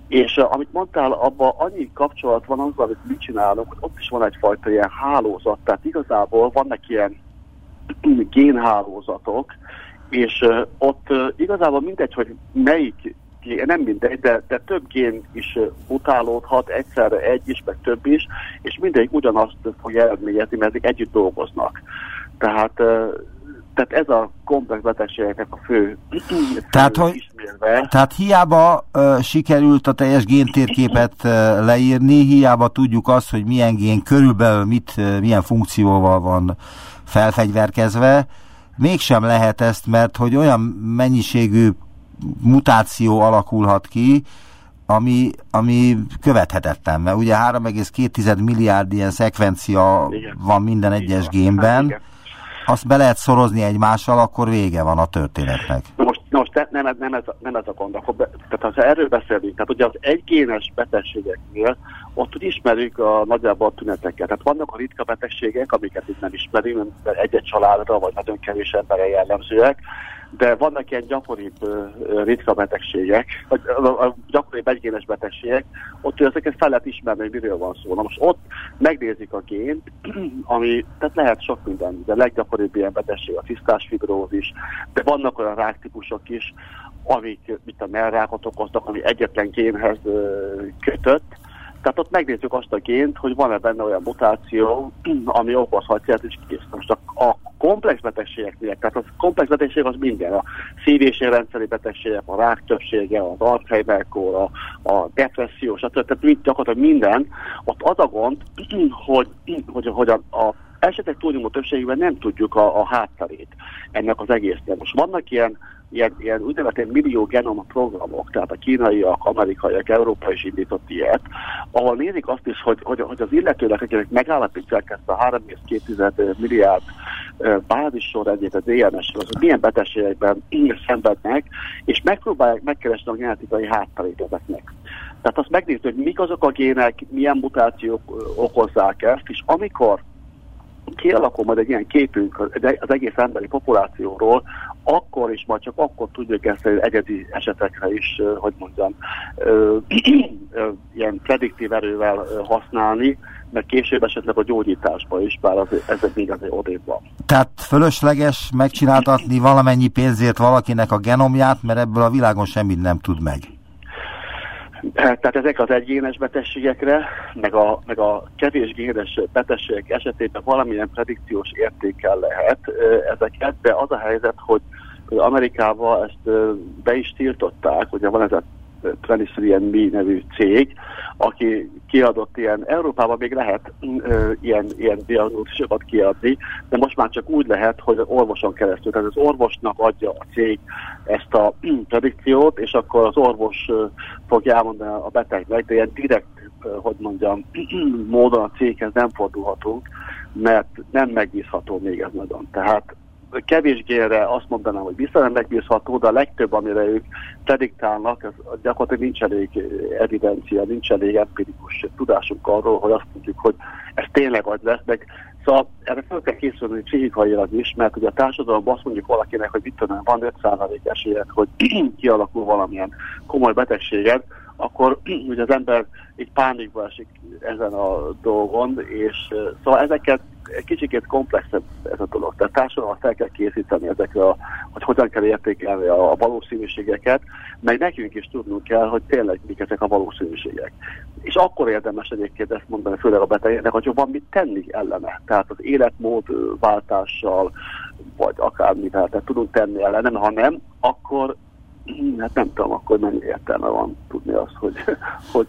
És uh, amit mondtál, abban annyi kapcsolat van azzal, amit mi csinálunk, hogy ott is van egyfajta ilyen hálózat, tehát igazából vannak ilyen génhálózatok, és uh, ott uh, igazából mindegy, hogy melyik nem mindegy, de, de több gén is utálódhat, egyszerre egy is, meg több is, és mindegyik ugyanazt fogja eredményezni, mert ezek együtt dolgoznak. Tehát, tehát ez a komplex betegségeknek a fő tehát, hogy, ismérve. Tehát hiába uh, sikerült a teljes géntérképet uh, leírni, hiába tudjuk azt, hogy milyen gén körülbelül mit, uh, milyen funkcióval van felfegyverkezve, mégsem lehet ezt, mert hogy olyan mennyiségű mutáció alakulhat ki, ami, ami követhetetlen, mert ugye 3,2 milliárd ilyen szekvencia igen. van minden egyes igen. génben, hát, azt be lehet szorozni egymással, akkor vége van a történetnek. Most, most nem, nem, nem, ez, nem ez a gond. Akkor be, tehát ha erről beszélünk, tehát ugye az egygénes betegségeknél ott úgy ismerjük a nagyjából a tüneteket. Tehát vannak a ritka betegségek, amiket itt nem ismerünk, egy-egy családra, vagy nagyon kevés emberre jellemzőek, de vannak ilyen gyakoribb ritka betegségek, vagy a, gyakoribb egygénes betegségek, ott ezeket fel lehet ismerni, hogy miről van szó. Na most ott megnézik a gént, ami, tehát lehet sok minden, de a leggyakoribb ilyen betegség a cisztásfibrózis, de vannak olyan ráktípusok is, amik, mint a mellrákot okoznak, ami egyetlen génhez kötött, tehát ott megnézzük azt a gént, hogy van-e benne olyan mutáció, ami okozhatja, és kész. Most a, a komplex betegségeknél, tehát a komplex betegség az minden, a szív- és rendszeri betegségek, a rák többsége, az Alzheimer-kór, a, a depresszió, stb. Tehát mind, gyakorlatilag minden, ott az a gond, hogy, hogy, hogy a, a esetek túlnyomó többségében nem tudjuk a, a hátterét ennek az egésznek. Most vannak ilyen ilyen, ilyen úgynevezett millió genom programok, tehát a kínaiak, amerikaiak, Európa is indított ilyet, ahol nézik azt is, hogy, hogy, hogy az illetőnek, akinek megállapítják ezt a 3,2 milliárd bázissor egyet az EMS, az milyen betegségekben szenvednek, és megpróbálják megkeresni a genetikai hátterét ezeknek. Tehát azt megnézni, hogy mik azok a gének, milyen mutációk okozzák ezt, és amikor kialakul majd egy ilyen képünk az egész emberi populációról, akkor is, majd csak akkor tudjuk ezt egy egyedi esetekre is, hogy mondjam, ilyen prediktív erővel használni, mert később esetleg a gyógyításba is, bár az, ez még azért odébb van. Tehát fölösleges megcsináltatni valamennyi pénzért valakinek a genomját, mert ebből a világon semmit nem tud meg. Tehát ezek az egyénes betegségekre, meg a, meg a kevés génes betegségek esetében valamilyen predikciós értékkel lehet ezeket, de az a helyzet, hogy Amerikában ezt be is tiltották, ugye van ez a 23andMe nevű cég, aki kiadott ilyen, Európában még lehet ö, ilyen, ilyen diagnózisokat kiadni, de most már csak úgy lehet, hogy az orvoson keresztül, tehát az orvosnak adja a cég ezt a predikciót, és akkor az orvos ö, fogja elmondani a betegnek, de ilyen direkt, ö, hogy mondjam, módon a céghez nem fordulhatunk, mert nem megbízható még ez nagyon. Tehát kevés gélre azt mondanám, hogy vissza megbízható, de a legtöbb, amire ők prediktálnak, az gyakorlatilag nincs elég evidencia, nincs elég empirikus tudásunk arról, hogy azt mondjuk, hogy ez tényleg az lesz, meg Szóval erre fel kell készülni pszichikailag is, mert ugye a társadalomban azt mondjuk valakinek, hogy mit tudom, van 5% esélyed, hogy kialakul valamilyen komoly betegséged, akkor ugye az ember egy pánikba esik ezen a dolgon, és szóval ezeket egy kicsikét komplexebb ez a dolog. Tehát társadalmat fel kell készíteni ezekre, a, hogy hogyan kell értékelni a, a valószínűségeket, meg nekünk is tudnunk kell, hogy tényleg mik ezek a valószínűségek. És akkor érdemes egyébként ezt mondani, főleg a betegeknek, hogy van mit tenni ellene. Tehát az életmód váltással, vagy akármi, tehát tudunk tenni ellene, ha nem, akkor hát nem tudom, akkor mennyi értelme van tudni azt, hogy, hogy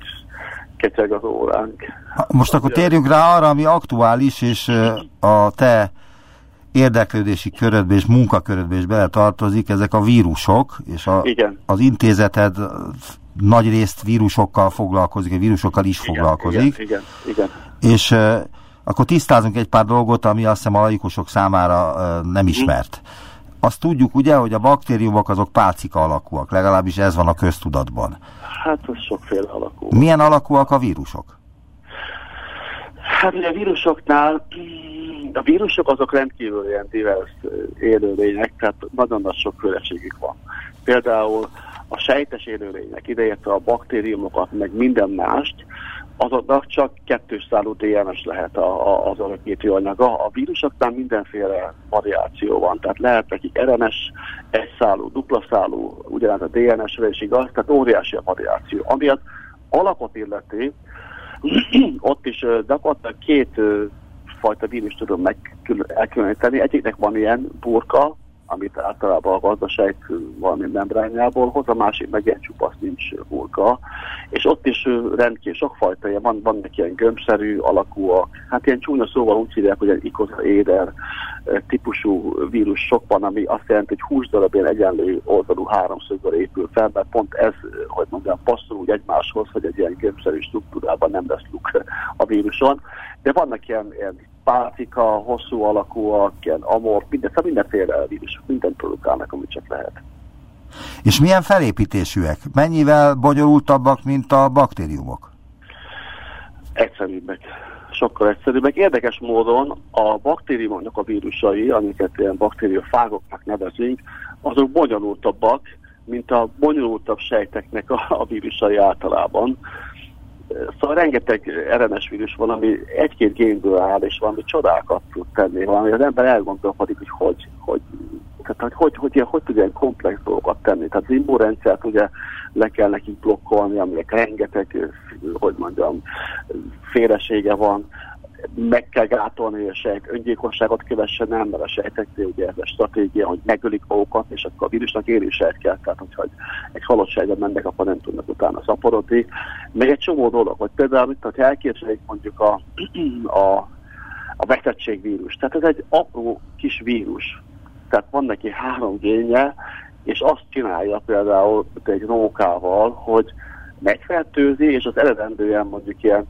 kecseg az óránk. Most akkor térjünk rá arra, ami aktuális, és a te érdeklődési körödbe és munkakörödbe is bele tartozik, ezek a vírusok, és a, igen. az intézeted nagy részt vírusokkal foglalkozik, a vírusokkal is igen, foglalkozik. Igen, igen, igen. És akkor tisztázunk egy pár dolgot, ami azt hiszem a laikusok számára nem ismert. Azt tudjuk ugye, hogy a baktériumok azok pálcika alakúak, legalábbis ez van a köztudatban. Hát az sokféle alakú. Milyen alakúak a vírusok? Hát ugye a vírusoknál, a vírusok azok rendkívül ilyen divers élőlények, tehát nagyon nagy sokféleségük van. Például a sejtes élőlények, ideértve a baktériumokat, meg minden mást, azoknak csak kettős szálú DNS lehet a, a, az alapítő anyaga. A vírusoknál mindenféle variáció van, tehát lehet nekik RNS, egy szálú, dupla szálú, ugyanaz a DNS-re is igaz, tehát óriási a variáció. Ami az alapot illeti, ott is gyakorlatilag két fajta vírus tudom meg elkülöníteni. Egyiknek van ilyen burka, amit általában a gazdaság valami membrányából hoz, a másik meg ilyen csupasz nincs burka, és ott is rendkívül sokfajta, ilyen, van, vannak ilyen gömbszerű alakúak, hát ilyen csúnya szóval úgy hívják, hogy egy ikoza éder típusú vírus sok van, ami azt jelenti, hogy 20 darab ilyen egyenlő oldalú háromszögből épül fel, mert pont ez, hogy mondjam, passzol úgy egymáshoz, hogy egy ilyen gömbszerű struktúrában nem lesz luk a víruson. De vannak ilyen, ilyen pálcika, hosszú alakúak, ilyen amor, minden, szóval mindenféle vírusok, mindent produkálnak, amit csak lehet. És milyen felépítésűek? Mennyivel bonyolultabbak, mint a baktériumok? Egyszerűbbek. Sokkal egyszerűbbek. Érdekes módon a baktériumoknak a vírusai, amiket ilyen baktériofágoknak nevezünk, azok bonyolultabbak, mint a bonyolultabb sejteknek a, a vírusai általában. Szóval rengeteg RNS vírus van, ami egy-két génből áll, és valami csodákat tud tenni, valami az ember elgondolkodik, hogy hogy, hogy tehát hogy, hogy, hogy, hogy tud ilyen komplex dolgokat tenni. Tehát az immunrendszert ugye le kell nekik blokkolni, aminek rengeteg, hogy mondjam, félesége van, meg kell gátolni, hogy a sejt öngyilkosságot kövessen el, a sejteknél ugye ez a stratégia, hogy megölik magukat, és akkor a vírusnak élősejt kell, tehát hogyha egy halott sejtben mennek, akkor nem tudnak utána szaporodni. Meg egy csomó dolog, hogy például, mint, hogy elképzeljük mondjuk a, a, a veszettségvírus. Tehát ez egy apró kis vírus. Tehát van neki három génje, és azt csinálja például egy rókával, hogy megfertőzi, és az eredendően mondjuk ilyen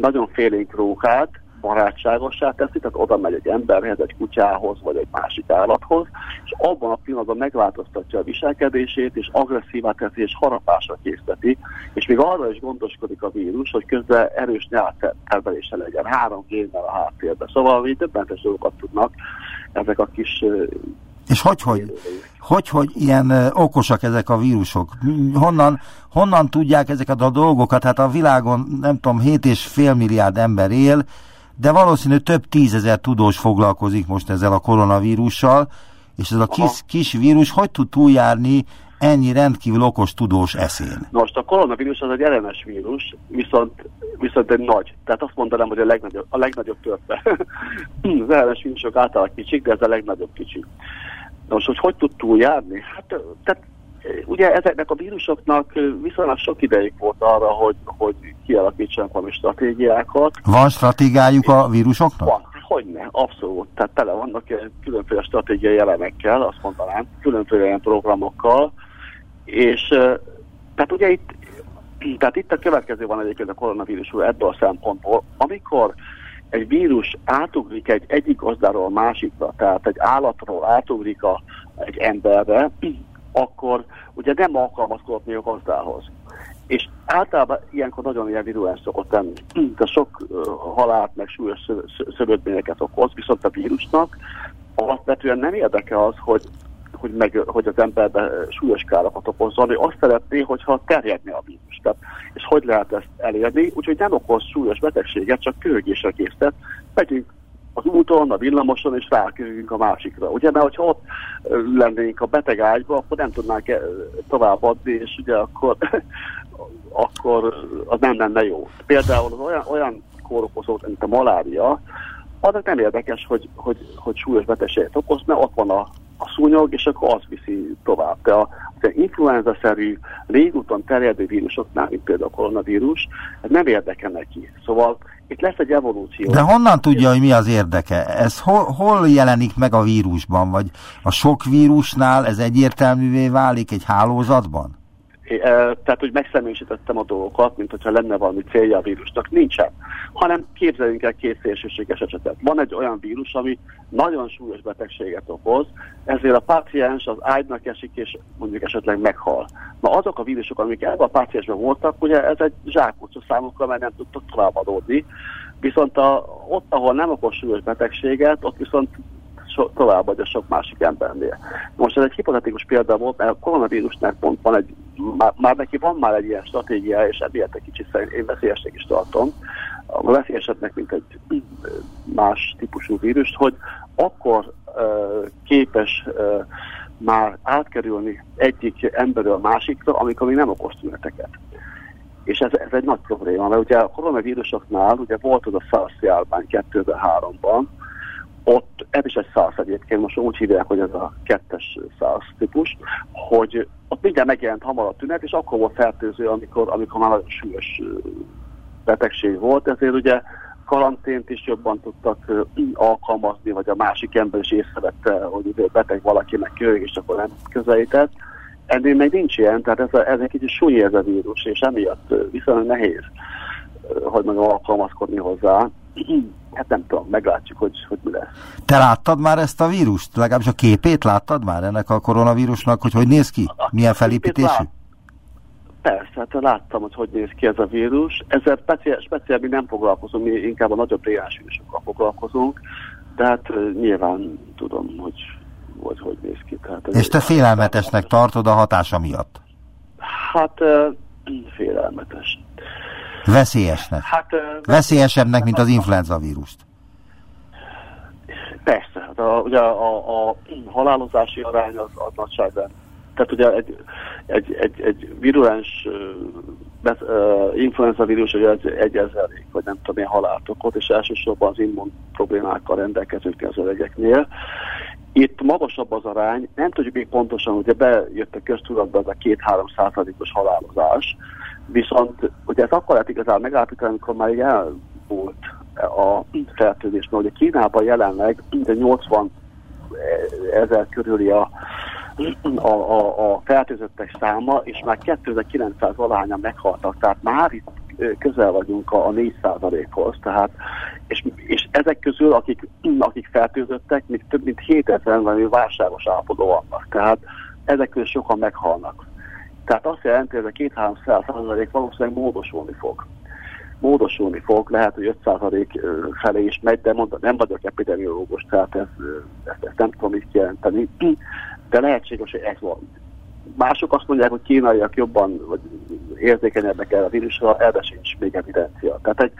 nagyon félénk rókát barátságossá teszi, tehát oda megy egy emberhez, egy kutyához, vagy egy másik állathoz, és abban a pillanatban megváltoztatja a viselkedését, és agresszívá teszi, és harapásra készíteti, és még arra is gondoskodik a vírus, hogy közben erős nyelvtermelése legyen, három génnel a háttérben. Szóval mi többentes dolgokat tudnak ezek a kis és hogy, hogy, hogy, hogy ilyen okosak ezek a vírusok? Honnan, honnan tudják ezeket a dolgokat? Hát a világon, nem tudom, 7,5 milliárd ember él, de valószínű több tízezer tudós foglalkozik most ezzel a koronavírussal, és ez a kis, kis vírus hogy tud túljárni ennyi rendkívül okos tudós eszén? Most a koronavírus az egy elemes vírus, viszont, viszont egy nagy. Tehát azt mondanám, hogy a legnagyobb, a legnagyobb törpe. az elemes vírusok általában kicsik, de ez a legnagyobb kicsi. Nos, hogy hogy tud túljárni? Hát, tehát ugye ezeknek a vírusoknak viszonylag sok ideig volt arra, hogy, hogy kialakítsanak valami stratégiákat. Van stratégiájuk a vírusoknak? Van, hogyne, abszolút. Tehát tele vannak különféle stratégiai elemekkel, azt mondanám, különféle ilyen programokkal, és tehát ugye itt, tehát itt a következő van egyébként a koronavírusról ebből a szempontból, amikor egy vírus átugrik egy egyik gazdáról a másikra, tehát egy állatról átugrik a, egy emberre, akkor ugye nem alkalmazkodni a gazdához. És általában ilyenkor nagyon ilyen virulens szokott tenni. De sok uh, halált, meg súlyos szövődményeket okoz, viszont a vírusnak alapvetően nem érdeke az, hogy hogy, meg, hogy az emberbe súlyos károkat okozzon, hogy azt szeretné, hogyha terjedne a vírus. Tehát, és hogy lehet ezt elérni? Úgyhogy nem okoz súlyos betegséget, csak köhögésre késztet. Megyünk az úton, a villamoson, és rákövünk a másikra. Ugye, mert hogyha ott lennénk a beteg ágyba, akkor nem tudnánk továbbadni, és ugye akkor, akkor az nem lenne jó. Például az olyan, olyan kórokozót, mint a malária, azok nem érdekes, hogy, hogy, hogy súlyos betegséget okoz, mert ott van a, a szúnyog, és akkor az viszi tovább. De a, az influenza-szerű légúton terjedő vírusoknál, mint például a koronavírus, nem érdekel neki. Szóval itt lesz egy evolúció. De honnan tudja, hogy mi az érdeke? Ez hol, hol jelenik meg a vírusban? Vagy a sok vírusnál ez egyértelművé válik egy hálózatban? Tehát, hogy megszemésítettem a dolgokat, mint hogyha lenne valami célja a vírusnak. Nincsen. Hanem képzeljünk el két szélsőséges esetet. Van egy olyan vírus, ami nagyon súlyos betegséget okoz, ezért a páciens az ágynak esik, és mondjuk esetleg meghal. Na azok a vírusok, amik ebben a páciensben voltak, ugye ez egy zsákutca számukra, mert nem tudtak továbbadódni. Viszont a, ott, ahol nem okoz súlyos betegséget, ott viszont so, tovább vagy a sok másik embernél. Most ez egy hipotetikus példa volt, mert a koronavírusnak pont van egy, már, már neki van már egy ilyen stratégia, és emiatt egy kicsit én veszélyesnek is tartom, a veszélyesebbnek, mint egy más típusú vírus, hogy akkor uh, képes uh, már átkerülni egyik emberről a másikra, amikor még nem okoz tüneteket. És ez, ez egy nagy probléma, mert ugye a koronavírusoknál ugye volt az a SARS járvány 2003-ban, ott, ez is egy száz egyébként, most úgy hívják, hogy ez a kettes száz típus, hogy ott mindjárt megjelent hamar a tünet, és akkor volt fertőző, amikor, amikor már nagyon súlyos betegség volt, ezért ugye karantént is jobban tudtak alkalmazni, vagy a másik ember is észrevette, hogy beteg valakinek kölyök, és akkor nem közelített. Ennél még nincs ilyen, tehát ez, a, ez egy kicsit súly ez a vírus, és emiatt viszonylag nehéz, hogy meg alkalmazkodni hozzá. Hát nem tudom, meglátjuk, hogy, hogy mi lesz. Te láttad már ezt a vírust? Legalábbis a képét láttad már ennek a koronavírusnak, hogy hogy néz ki? Milyen felépítésű? Persze, hát láttam, hogy hogy néz ki ez a vírus. Ezzel speciál, speciál mi nem foglalkozunk, mi inkább a nagyobb réás vírusokkal foglalkozunk, de hát nyilván tudom, hogy hogy, hogy néz ki. Tehát És te félelmetesnek tartod a hatása miatt? Hát félelmetes. Veszélyesnek. Hát, Veszélyesebbnek, mint az influenza vírust. Persze, hát a, ugye a, a, halálozási arány az, az nagyságban. Tehát ugye egy, egy, egy, egy virulens uh, uh, influenza vírus ugye egy, egy ezerék, vagy nem tudom milyen halált okot, és elsősorban az immun problémákkal rendelkező kezelőgyeknél. Itt magasabb az arány, nem tudjuk még pontosan, ugye bejött a köztudatba ez a 2-3 százalékos halálozás, Viszont ugye ez akkor lehet igazán megállapítani, amikor már elmúlt a fertőzés, mert ugye Kínában jelenleg minden 80 ezer körüli a, a, a, a fertőzöttek száma, és már 2900 valahányan meghaltak, tehát már itt közel vagyunk a, a 4%-hoz, tehát, és, és ezek közül, akik, akik fertőzöttek, még több mint 7000 valami válságos állapotban vannak, tehát ezek közül sokan meghalnak. Tehát azt jelenti, hogy ez a két-három százalék valószínűleg módosulni fog. Módosulni fog, lehet, hogy 5 százalék felé is megy, de mondta, nem vagyok epidemiológus, tehát ez, ezt, nem tudom így jelenteni, de lehetséges, hogy ez van. Mások azt mondják, hogy kínaiak jobban vagy érzékenyebbek el a vírusra, erre sincs még evidencia. Tehát egy,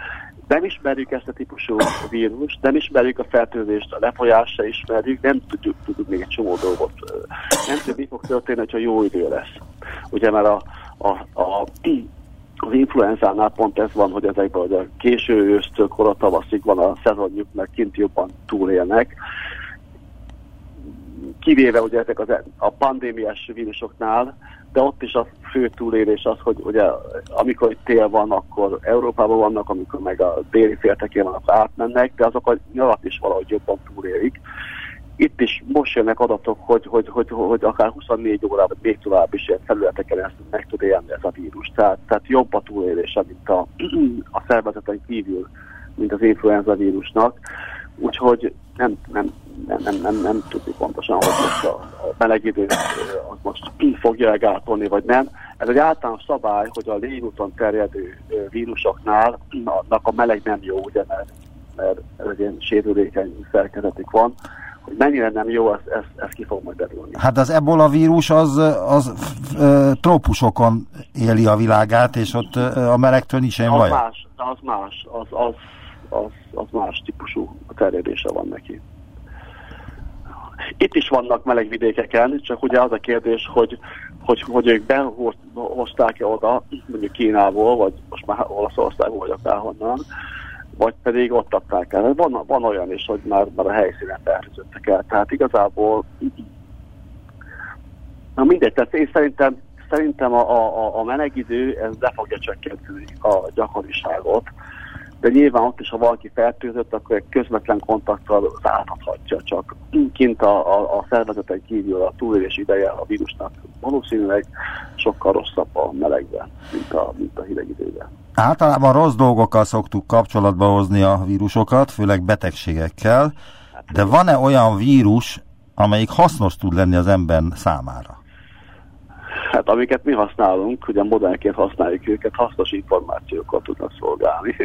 nem ismerjük ezt a típusú vírust, nem ismerjük a fertőzést, a lefolyást se ismerjük, nem tudjuk, tudjuk még egy csomó dolgot. Nem tudjuk, mi fog történni, hogyha jó idő lesz. Ugye, mert a, a, a az influenzánál pont ez van, hogy ezekben hogy a késő ősztől kora tavaszig van a szezonjuk, mert kint jobban túlélnek. Kivéve ugye ezek az, a pandémiás vírusoknál, de ott is a fő túlélés az, hogy ugye amikor itt tél van, akkor Európában vannak, amikor meg a déli féltekén van, akkor átmennek, de azok a nyarat is valahogy jobban túlélik. Itt is most jönnek adatok, hogy, hogy, hogy, hogy akár 24 órában, még tovább is ilyen felületeken ezt meg tud élni ez a vírus. Tehát, tehát jobb a túlélése, mint a, a szervezeten kívül, mint az influenza vírusnak. Úgyhogy nem, nem, nem, nem, nem, nem tudni pontosan, hogy most a, a meleg idő az most fogja gátolni, vagy nem. Ez egy általános szabály, hogy a légúton terjedő vírusoknál annak a meleg nem jó, ugye, mert, mert ez egy ilyen sérülékeny szerkezetük van, hogy mennyire nem jó, ez, ez, ez ki fog majd derülni. Hát az ebola vírus az, az trópusokon éli a világát, és ott a melegtől nincs egy baj. Más, az más, az, az, az, az más típusú terjedése van neki. Itt is vannak meleg vidékeken, csak ugye az a kérdés, hogy, hogy, hogy ők behozták-e oda, mondjuk Kínából, vagy most már Olaszországból, vagy akárhonnan, vagy pedig ott adták el. Van, van olyan is, hogy már, már a helyszínen fertőzöttek el. Tehát igazából na mindegy, tehát én szerintem, szerintem a, a, a meleg idő ez le fogja csökkenteni a gyakoriságot de nyilván ott is, ha valaki fertőzött, akkor egy közvetlen kontakttal átadhatja, csak kint a, a, a szervezeten kívül a túlélés ideje a vírusnak valószínűleg sokkal rosszabb a melegben, mint a, mint a hideg időben. Általában rossz dolgokkal szoktuk kapcsolatba hozni a vírusokat, főleg betegségekkel, de van-e olyan vírus, amelyik hasznos tud lenni az ember számára? Hát amiket mi használunk, ugye modernként használjuk őket, hasznos információkat tudnak szolgálni.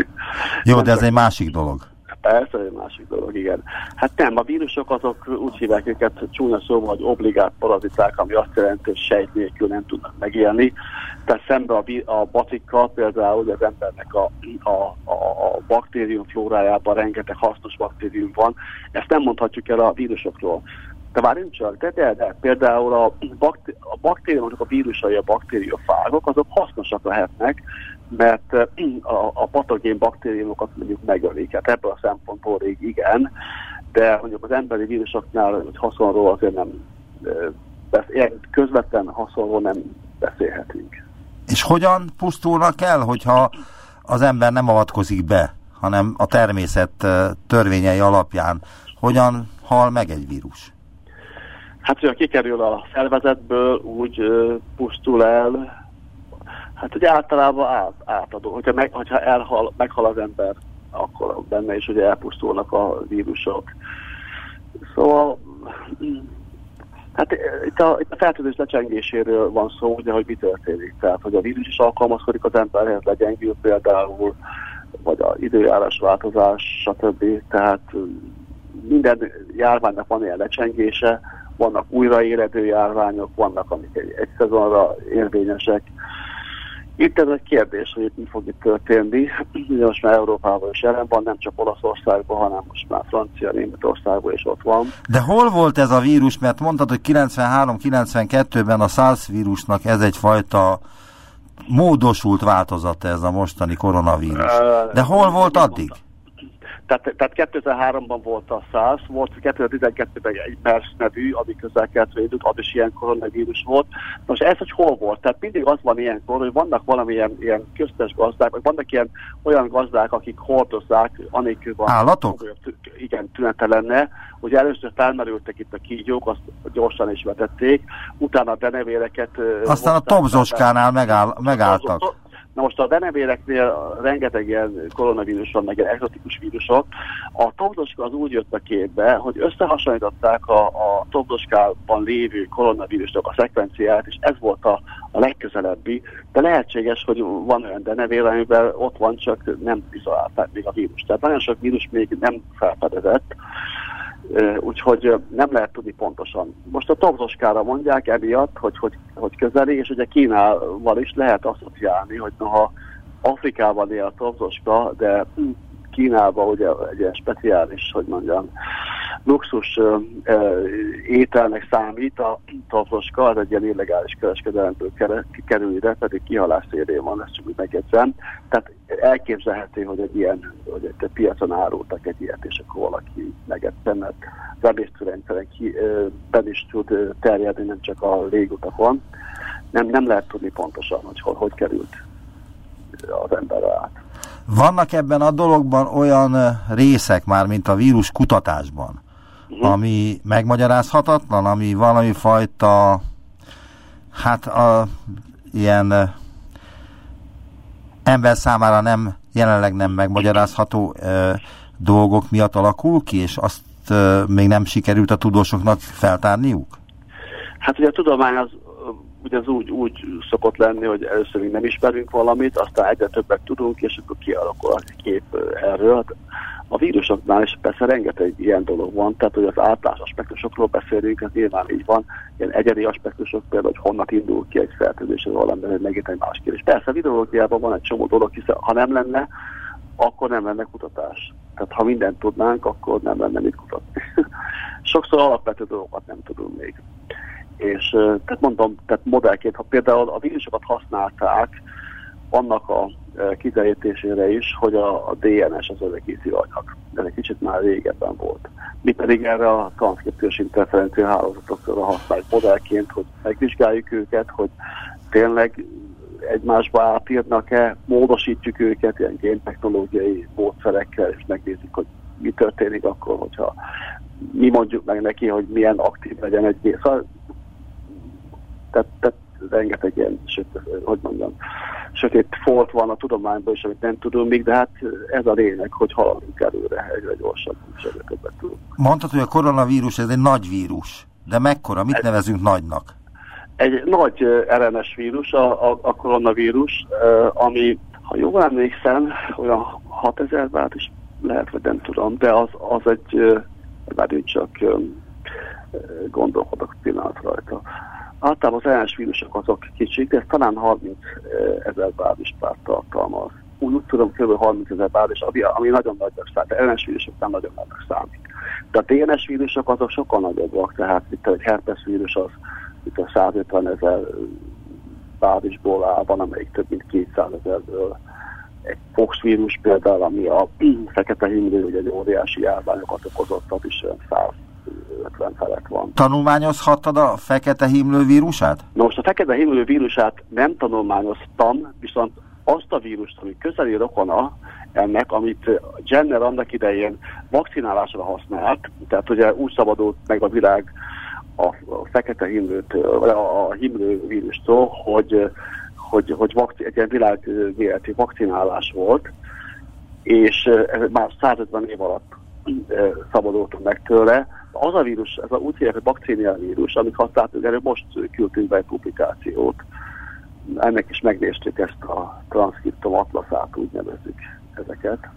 Jó, de ez egy másik dolog. Persze, egy másik dolog, igen. Hát nem, a vírusok azok úgy hívják őket csúnya szóval, hogy obligát paraziták, ami azt jelenti, hogy sejt nélkül nem tudnak megélni. Tehát szemben a, a batikkal például az embernek a, a, a, a baktérium flórájában rengeteg hasznos baktérium van. Ezt nem mondhatjuk el a vírusokról. De várjunk csak, de, de, de például a, a baktériumok, a vírusai, a baktériofágok, azok hasznosak lehetnek, mert a, a patogén baktériumokat mondjuk megölik. Hát ebből a szempontból rég igen, de mondjuk az emberi vírusoknál hogy haszonról azért nem, közvetlen haszonról nem beszélhetünk. És hogyan pusztulnak el, hogyha az ember nem avatkozik be, hanem a természet törvényei alapján? Hogyan hal meg egy vírus? Hát, hogyha kikerül a szervezetből, úgy pusztul el, hát ugye általában át, átadó. Hogyha, meg, hogyha elhal, meghal az ember, akkor benne is ugye elpusztulnak a vírusok. Szóval, hát itt a, itt a fertőzés lecsengéséről van szó, ugye, hogy mi történik. Tehát, hogy a vírus is alkalmazkodik az emberhez, legyengül például, vagy a időjárás változás, stb. Tehát minden járványnak van ilyen lecsengése, vannak újraéledő járványok, vannak, amik egy, egy szezonra érvényesek. Itt ez egy kérdés, hogy itt mi fog itt történni. Ugye most már Európában is jelen van, nem csak Olaszországban, hanem most már Francia, Németországban is ott van. De hol volt ez a vírus? Mert mondtad, hogy 93-92-ben a SARS vírusnak ez egyfajta módosult változata ez a mostani koronavírus. De hol volt addig? Mondta. Tehát, tehát 2003-ban volt a SARS, volt 2012-ben egy MERS nevű, ami közel védőt, az is ilyen koronavírus volt. Most ez, hogy hol volt? Tehát mindig az van ilyenkor, hogy vannak valamilyen ilyen köztes gazdák, vagy vannak ilyen olyan gazdák, akik hordozzák, anélkül van. Állatok? Igen, tünete lenne. Ugye először felmerültek itt a kígyók, azt gyorsan is vetették, utána a denevéreket... Aztán a Tobzoskánál megáll, megálltak. Na most a denevéreknél rengeteg ilyen koronavírus van, meg ilyen exotikus vírusok. A tobdoska az úgy jött a képbe, hogy összehasonlították a, a tobdoskában lévő koronavírusok a szekvenciát, és ez volt a, a legközelebbi, de lehetséges, hogy van olyan denevér, amiben ott van, csak nem izolálták még a vírus. Tehát nagyon sok vírus még nem felfedezett úgyhogy nem lehet tudni pontosan. Most a tobzoskára mondják emiatt, hogy, hogy, hogy közeli, és ugye Kínával is lehet asszociálni, hogy noha Afrikában él a tobzoska, de Kínában ugye egy ilyen speciális, hogy mondjam, luxus uh, ételnek számít a tavroska, az egy ilyen illegális kereskedelemből kerül ide, pedig kihalás szélén van, ezt csak úgy megjegyzem. Tehát elképzelhető, hogy egy ilyen, hogy egy piacon árultak egy ilyet, és akkor valaki megette, mert az emésztőrendszeren ben is tud terjedni, nem csak a légutakon. Nem, nem lehet tudni pontosan, hogy hogy, hogy került az emberre át. Vannak ebben a dologban olyan részek már, mint a vírus kutatásban, uh-huh. ami megmagyarázhatatlan, ami valami fajta hát a, ilyen ember számára nem jelenleg nem megmagyarázható ö, dolgok miatt alakul ki, és azt ö, még nem sikerült a tudósoknak feltárniuk? Hát ugye a tudomány az ugye az úgy, úgy szokott lenni, hogy először még nem ismerünk valamit, aztán egyre többet tudunk, és akkor kialakul a kép erről. Hát A vírusoknál is persze rengeteg ilyen dolog van, tehát hogy az általános aspektusokról beszélünk, ez nyilván így van, ilyen egyedi aspektusok, például, hogy honnan indul ki egy fertőzés az ember, hogy megint egy más kérdés. Persze a videológiában van egy csomó dolog, hiszen ha nem lenne, akkor nem lenne kutatás. Tehát ha mindent tudnánk, akkor nem lenne mit kutatni. Sokszor alapvető dolgokat nem tudunk még. És tehát mondom, tehát modellként, ha például a vírusokat használták annak a kiderítésére is, hogy a, a DNS az örökíti anyag. Ez egy kicsit már régebben volt. Mi pedig erre a transzkripciós interferencia hálózatokra használjuk modellként, hogy megvizsgáljuk őket, hogy tényleg egymásba átírnak-e, módosítjuk őket ilyen géntechnológiai módszerekkel, és megnézzük, hogy mi történik akkor, hogyha mi mondjuk meg neki, hogy milyen aktív legyen egy gép. Szóval, tehát, tehát rengeteg ilyen, hogy mondjam, sötét folt van a tudományban is, amit nem tudunk még, de hát ez a lényeg, hogy haladunk előre egyre gyorsabban, és egyre többet tudunk. Mondtad, hogy a koronavírus ez egy nagy vírus, de mekkora? Mit ez... nevezünk nagynak? Egy nagy RNS vírus, a, a, a koronavírus, ami, ha jól emlékszem, olyan 6000 vált is lehet, vagy nem tudom, de az, az egy, várjunk csak gondolkodok pillanat rajta. Általában az RNS vírusok azok kicsik, ez talán 30 ezer bázispárt tartalmaz. Úgy, úgy tudom, kb. 30 ezer bázis, ami, ami nagyon nagynak számít. De RNS vírusok nem nagyon nagynak számít. De a DNS vírusok azok sokkal nagyobbak, tehát itt egy herpes vírus az itt a 150 ezer bázisból áll, van amelyik több mint 200 ezerből. Egy Fox vírus például, ami a fekete himlő, hogy egy óriási járványokat okozott, az is 150 felett van. Tanulmányozhattad a fekete himlő vírusát? Nos, a fekete himlő vírusát nem tanulmányoztam, viszont azt a vírust, ami közeli rokona ennek, amit Jenner annak idején vakcinálásra használt, tehát ugye úgy szabadult meg a világ a, fekete himlőtől, a, himlő vírustól, hogy, hogy, hogy vakci, egy ilyen világméretű vakcinálás volt, és már 150 év alatt szabadultunk meg tőle. Az a vírus, ez a úgy hívják, hogy bakcínia vírus, amit használtunk, erről most küldtünk be egy publikációt. Ennek is megnéztük ezt a transzkriptom atlaszát, úgy nevezzük ezeket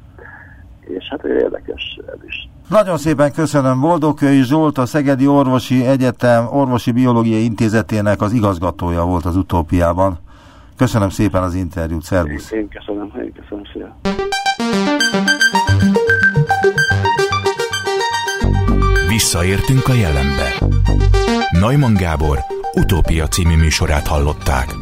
és hát érdekes ez is. Nagyon szépen köszönöm. Boldogkői Zsolt, a Szegedi Orvosi Egyetem Orvosi Biológiai Intézetének az igazgatója volt az utópiában. Köszönöm szépen az interjút, szervusz! Én, én köszönöm, én köszönöm szépen. Visszaértünk a jelenbe. Neumann Gábor utópia című műsorát hallották.